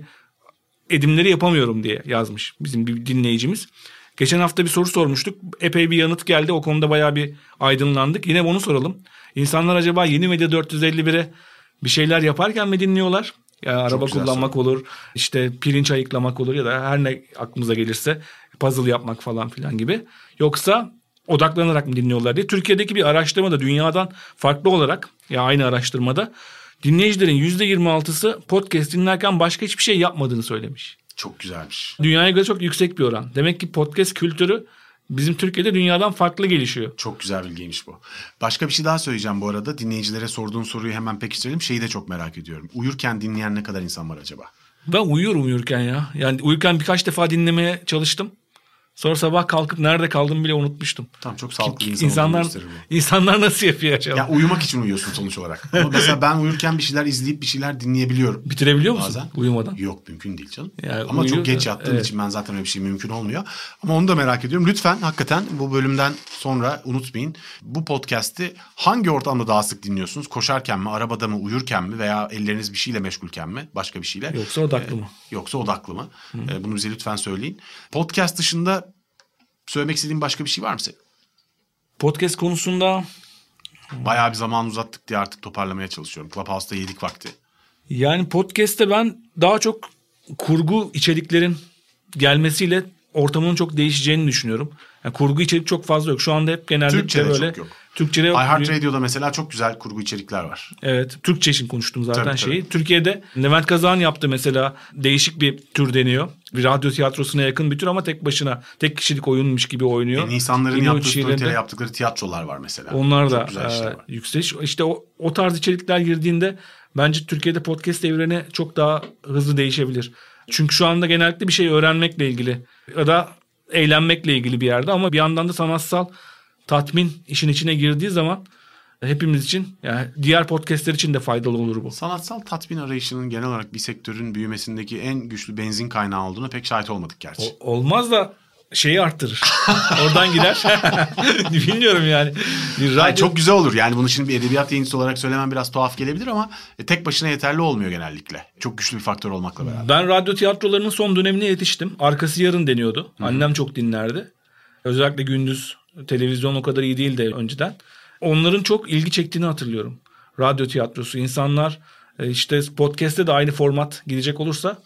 edimleri yapamıyorum diye yazmış bizim bir dinleyicimiz. Geçen hafta bir soru sormuştuk. Epey bir yanıt geldi. O konuda bayağı bir aydınlandık. Yine onu soralım. İnsanlar acaba Yeni Medya 451'e bir şeyler yaparken mi dinliyorlar? Yani araba kullanmak olur, işte pirinç ayıklamak olur ya da her ne aklımıza gelirse puzzle yapmak falan filan gibi. Yoksa odaklanarak mı dinliyorlar diye. Türkiye'deki bir araştırmada dünyadan farklı olarak ya aynı araştırmada dinleyicilerin %26'sı podcast dinlerken başka hiçbir şey yapmadığını söylemiş. Çok güzelmiş. Dünyaya göre çok yüksek bir oran. Demek ki podcast kültürü bizim Türkiye'de dünyadan farklı gelişiyor. Çok güzel bilgiymiş bu. Başka bir şey daha söyleyeceğim bu arada. Dinleyicilere sorduğun soruyu hemen pekiştirelim. Şeyi de çok merak ediyorum. Uyurken dinleyen ne kadar insan var acaba? Ben uyuyorum uyurken ya. Yani uyurken birkaç defa dinlemeye çalıştım. Sonra sabah kalkıp nerede kaldım bile unutmuştum. Tamam çok sağlıklı insan İnsanlar, insanlar nasıl yapıyor acaba? Ya uyumak için uyuyorsun sonuç olarak. Ama mesela ben uyurken bir şeyler izleyip bir şeyler dinleyebiliyorum. Bitirebiliyor musun Bazen. uyumadan? Yok mümkün değil canım. Yani Ama uyuyor çok geç yattığım evet. için ben zaten öyle bir şey mümkün olmuyor. Ama onu da merak ediyorum. Lütfen hakikaten bu bölümden sonra unutmayın. Bu podcast'i hangi ortamda daha sık dinliyorsunuz? Koşarken mi, arabada mı, uyurken mi veya elleriniz bir şeyle meşgulken mi? Başka bir şeyle? Yoksa odaklı mı? Yoksa odaklı mı? Ee, bunu bize lütfen söyleyin. Podcast dışında söylemek istediğin başka bir şey var mı senin? Podcast konusunda Bayağı bir zaman uzattık diye artık toparlamaya çalışıyorum. Clubhouse'da yedik vakti. yani podcast'te ben daha çok kurgu içeriklerin gelmesiyle ortamının çok değişeceğini düşünüyorum. Yani kurgu içerik çok fazla yok. Şu anda hep genelde Türkçe'de böyle çok yok. Türkçe'de yok. iHeartRadio'da mesela çok güzel kurgu içerikler var. Evet. Türkçe için konuştum zaten Tabii, şeyi. Türkiye'de Levent Kazan yaptı mesela. Değişik bir tür deniyor. Bir radyo tiyatrosuna yakın bir tür ama tek başına tek kişilik oyunmuş gibi oynuyor. Yani insanların İnoç yaptığı şiirinde- yaptıkları tiyatrolar var mesela. Onlar da e, yükseliş. İşte o, o tarz içerikler girdiğinde bence Türkiye'de podcast evreni çok daha hızlı değişebilir. Çünkü şu anda genellikle bir şey öğrenmekle ilgili ya da eğlenmekle ilgili bir yerde ama bir yandan da sanatsal tatmin işin içine girdiği zaman hepimiz için yani diğer podcastler için de faydalı olur bu. Sanatsal tatmin arayışının genel olarak bir sektörün büyümesindeki en güçlü benzin kaynağı olduğunu pek şahit olmadık gerçi. O- olmaz da şeyi arttırır. [LAUGHS] Oradan gider. [LAUGHS] Bilmiyorum yani. Bir Hayır, radyo- çok güzel olur. Yani bunu şimdi bir edebiyat yayıncısı olarak söylemem biraz tuhaf gelebilir ama e, tek başına yeterli olmuyor genellikle. Çok güçlü bir faktör olmakla beraber. Ben radyo tiyatrolarının son dönemine yetiştim. Arkası yarın deniyordu. Annem çok dinlerdi. Özellikle gündüz televizyon o kadar iyi değildi önceden. Onların çok ilgi çektiğini hatırlıyorum. Radyo tiyatrosu. insanlar e, işte podcast'te de aynı format gidecek olursa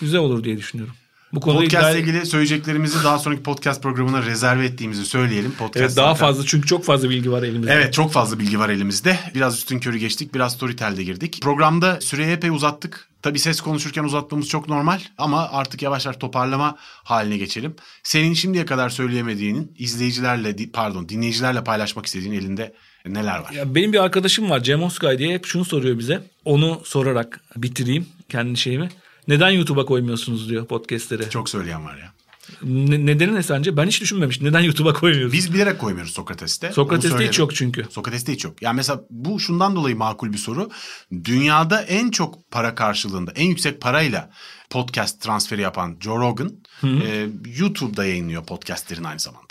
güzel olur diye düşünüyorum. Bu konuda Podcast ile ilgili söyleyeceklerimizi daha sonraki podcast programına rezerve ettiğimizi söyleyelim. Podcast Evet, daha zaten- fazla çünkü çok fazla bilgi var elimizde. Evet çok fazla bilgi var elimizde. Biraz üstün körü geçtik. Biraz Storytel'de girdik. Programda süreyi epey uzattık. Tabii ses konuşurken uzatmamız çok normal ama artık yavaş yavaş toparlama haline geçelim. Senin şimdiye kadar söyleyemediğinin izleyicilerle pardon dinleyicilerle paylaşmak istediğin elinde neler var? Ya benim bir arkadaşım var Cem Oskay diye hep şunu soruyor bize. Onu sorarak bitireyim kendi şeyimi. Neden YouTube'a koymuyorsunuz diyor podcastleri. Çok söyleyen var ya. Ne, nedeni ne sence? Ben hiç düşünmemiştim. Neden YouTube'a koymuyoruz? Biz bilerek koymuyoruz Sokrates'te. Sokrates'te hiç yok çünkü. Sokrates'te hiç yok. Yani mesela bu şundan dolayı makul bir soru. Dünyada en çok para karşılığında, en yüksek parayla podcast transferi yapan Joe Rogan e, YouTube'da yayınlıyor podcastlerin aynı zamanda.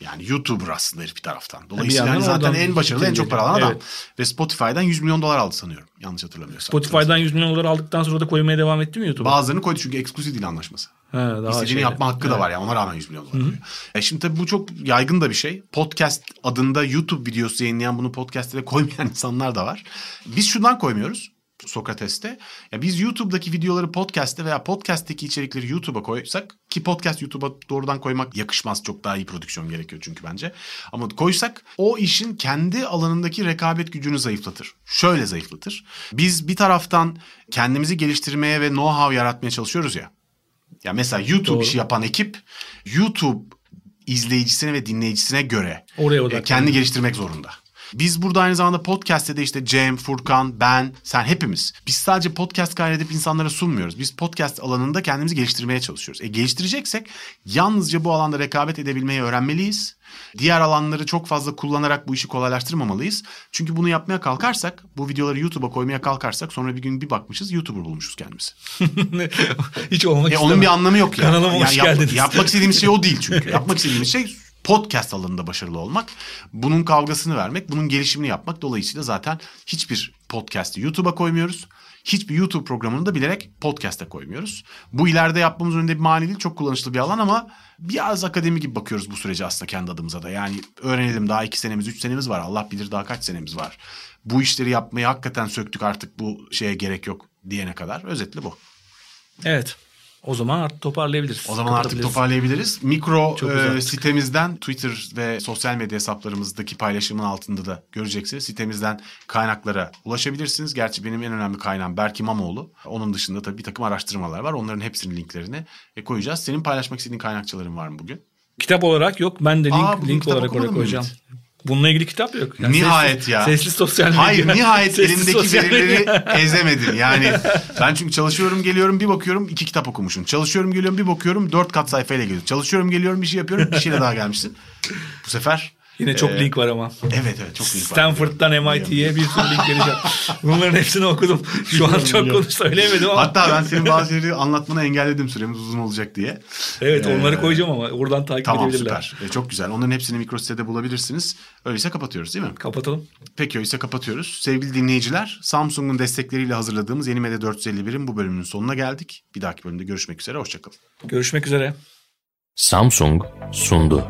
Yani YouTuber aslında herif bir taraftan. Dolayısıyla yandan hani zaten en başarılı, en çok para alan adam. Evet. Ve Spotify'dan 100 milyon dolar aldı sanıyorum. Yanlış hatırlamıyorsam. Spotify'dan 100 milyon dolar aldıktan sonra da koymaya devam etti mi YouTube'a? Bazılarını koydu çünkü ekskluzif dil anlaşması. He, daha İstediğini şeyde. yapma hakkı da var yani ona rağmen 100 milyon dolar alıyor. E şimdi tabii bu çok yaygın da bir şey. Podcast adında YouTube videosu yayınlayan bunu podcast'e koymayan [LAUGHS] insanlar da var. Biz şundan koymuyoruz. Sokrates'te. Ya biz YouTube'daki videoları podcast'te veya podcast'teki içerikleri YouTube'a koysak ki podcast YouTube'a doğrudan koymak yakışmaz. Çok daha iyi prodüksiyon gerekiyor çünkü bence. Ama koysak o işin kendi alanındaki rekabet gücünü zayıflatır. Şöyle zayıflatır. Biz bir taraftan kendimizi geliştirmeye ve know-how yaratmaya çalışıyoruz ya. Ya mesela YouTube Doğru. işi yapan ekip YouTube izleyicisine ve dinleyicisine göre Oraya e, kendi geliştirmek zorunda. Biz burada aynı zamanda podcast'te de işte Cem, Furkan, ben, sen hepimiz. Biz sadece podcast kaydedip insanlara sunmuyoruz. Biz podcast alanında kendimizi geliştirmeye çalışıyoruz. E geliştireceksek yalnızca bu alanda rekabet edebilmeyi öğrenmeliyiz. Diğer alanları çok fazla kullanarak bu işi kolaylaştırmamalıyız. Çünkü bunu yapmaya kalkarsak, bu videoları YouTube'a koymaya kalkarsak sonra bir gün bir bakmışız YouTuber bulmuşuz kendimizi. [LAUGHS] Hiç olmak E istemem. onun bir anlamı yok ya. Kanalıma Ya hoş yap- geldiniz. yapmak istediğimiz şey o değil çünkü. [LAUGHS] yapmak istediğimiz şey podcast alanında başarılı olmak. Bunun kavgasını vermek, bunun gelişimini yapmak. Dolayısıyla zaten hiçbir podcast'i YouTube'a koymuyoruz. Hiçbir YouTube programını da bilerek podcast'e koymuyoruz. Bu ileride yapmamız önünde bir mani değil. Çok kullanışlı bir alan ama biraz akademi gibi bakıyoruz bu sürece aslında kendi adımıza da. Yani öğrenelim daha iki senemiz, üç senemiz var. Allah bilir daha kaç senemiz var. Bu işleri yapmayı hakikaten söktük artık bu şeye gerek yok diyene kadar. Özetle bu. Evet. O zaman artık toparlayabiliriz. O zaman artık toparlayabiliriz. Mikro e, sitemizden Twitter ve sosyal medya hesaplarımızdaki paylaşımın altında da göreceksiniz. Sitemizden kaynaklara ulaşabilirsiniz. Gerçi benim en önemli kaynağım Berk İmamoğlu. Onun dışında tabii bir takım araştırmalar var. Onların hepsinin linklerini e, koyacağız. Senin paylaşmak istediğin kaynakçaların var mı bugün? Kitap olarak yok. Ben de link, Aa, link olarak oraya koyacağım. Ümit? Bununla ilgili kitap yok. Yani nihayet sesli, ya. Sesli sosyal medya. Hayır nihayet Sesli elindeki sosyal verileri medya. ezemedin. Yani [LAUGHS] ben çünkü çalışıyorum geliyorum bir bakıyorum iki kitap okumuşsun. Çalışıyorum geliyorum bir bakıyorum dört kat sayfayla geliyor. Çalışıyorum geliyorum bir şey yapıyorum bir şeyle daha gelmişsin. Bu sefer Yine çok e, link var ama. Evet evet çok link var. Stanford'dan MIT'ye bir sürü link vereceğim. [LAUGHS] Bunların hepsini okudum. Şu an çok konuş söyleyemedim ama. Hatta ben senin bazı şeyleri anlatmanı engelledim süremiz uzun olacak diye. evet onları Ee, koyacağım ama oradan takip Tamam edebilirler. süper. E, çok güzel. Onların hepsini mikro sitede bulabilirsiniz. Öyleyse kapatıyoruz değil mi? Kapatalım. Peki öyleyse kapatıyoruz. Sevgili dinleyiciler Samsung'un destekleriyle hazırladığımız Yeni Medya 451'in bu bölümünün sonuna geldik. Bir dahaki bölümde görüşmek üzere. Hoşçakalın. Görüşmek üzere. Samsung sundu.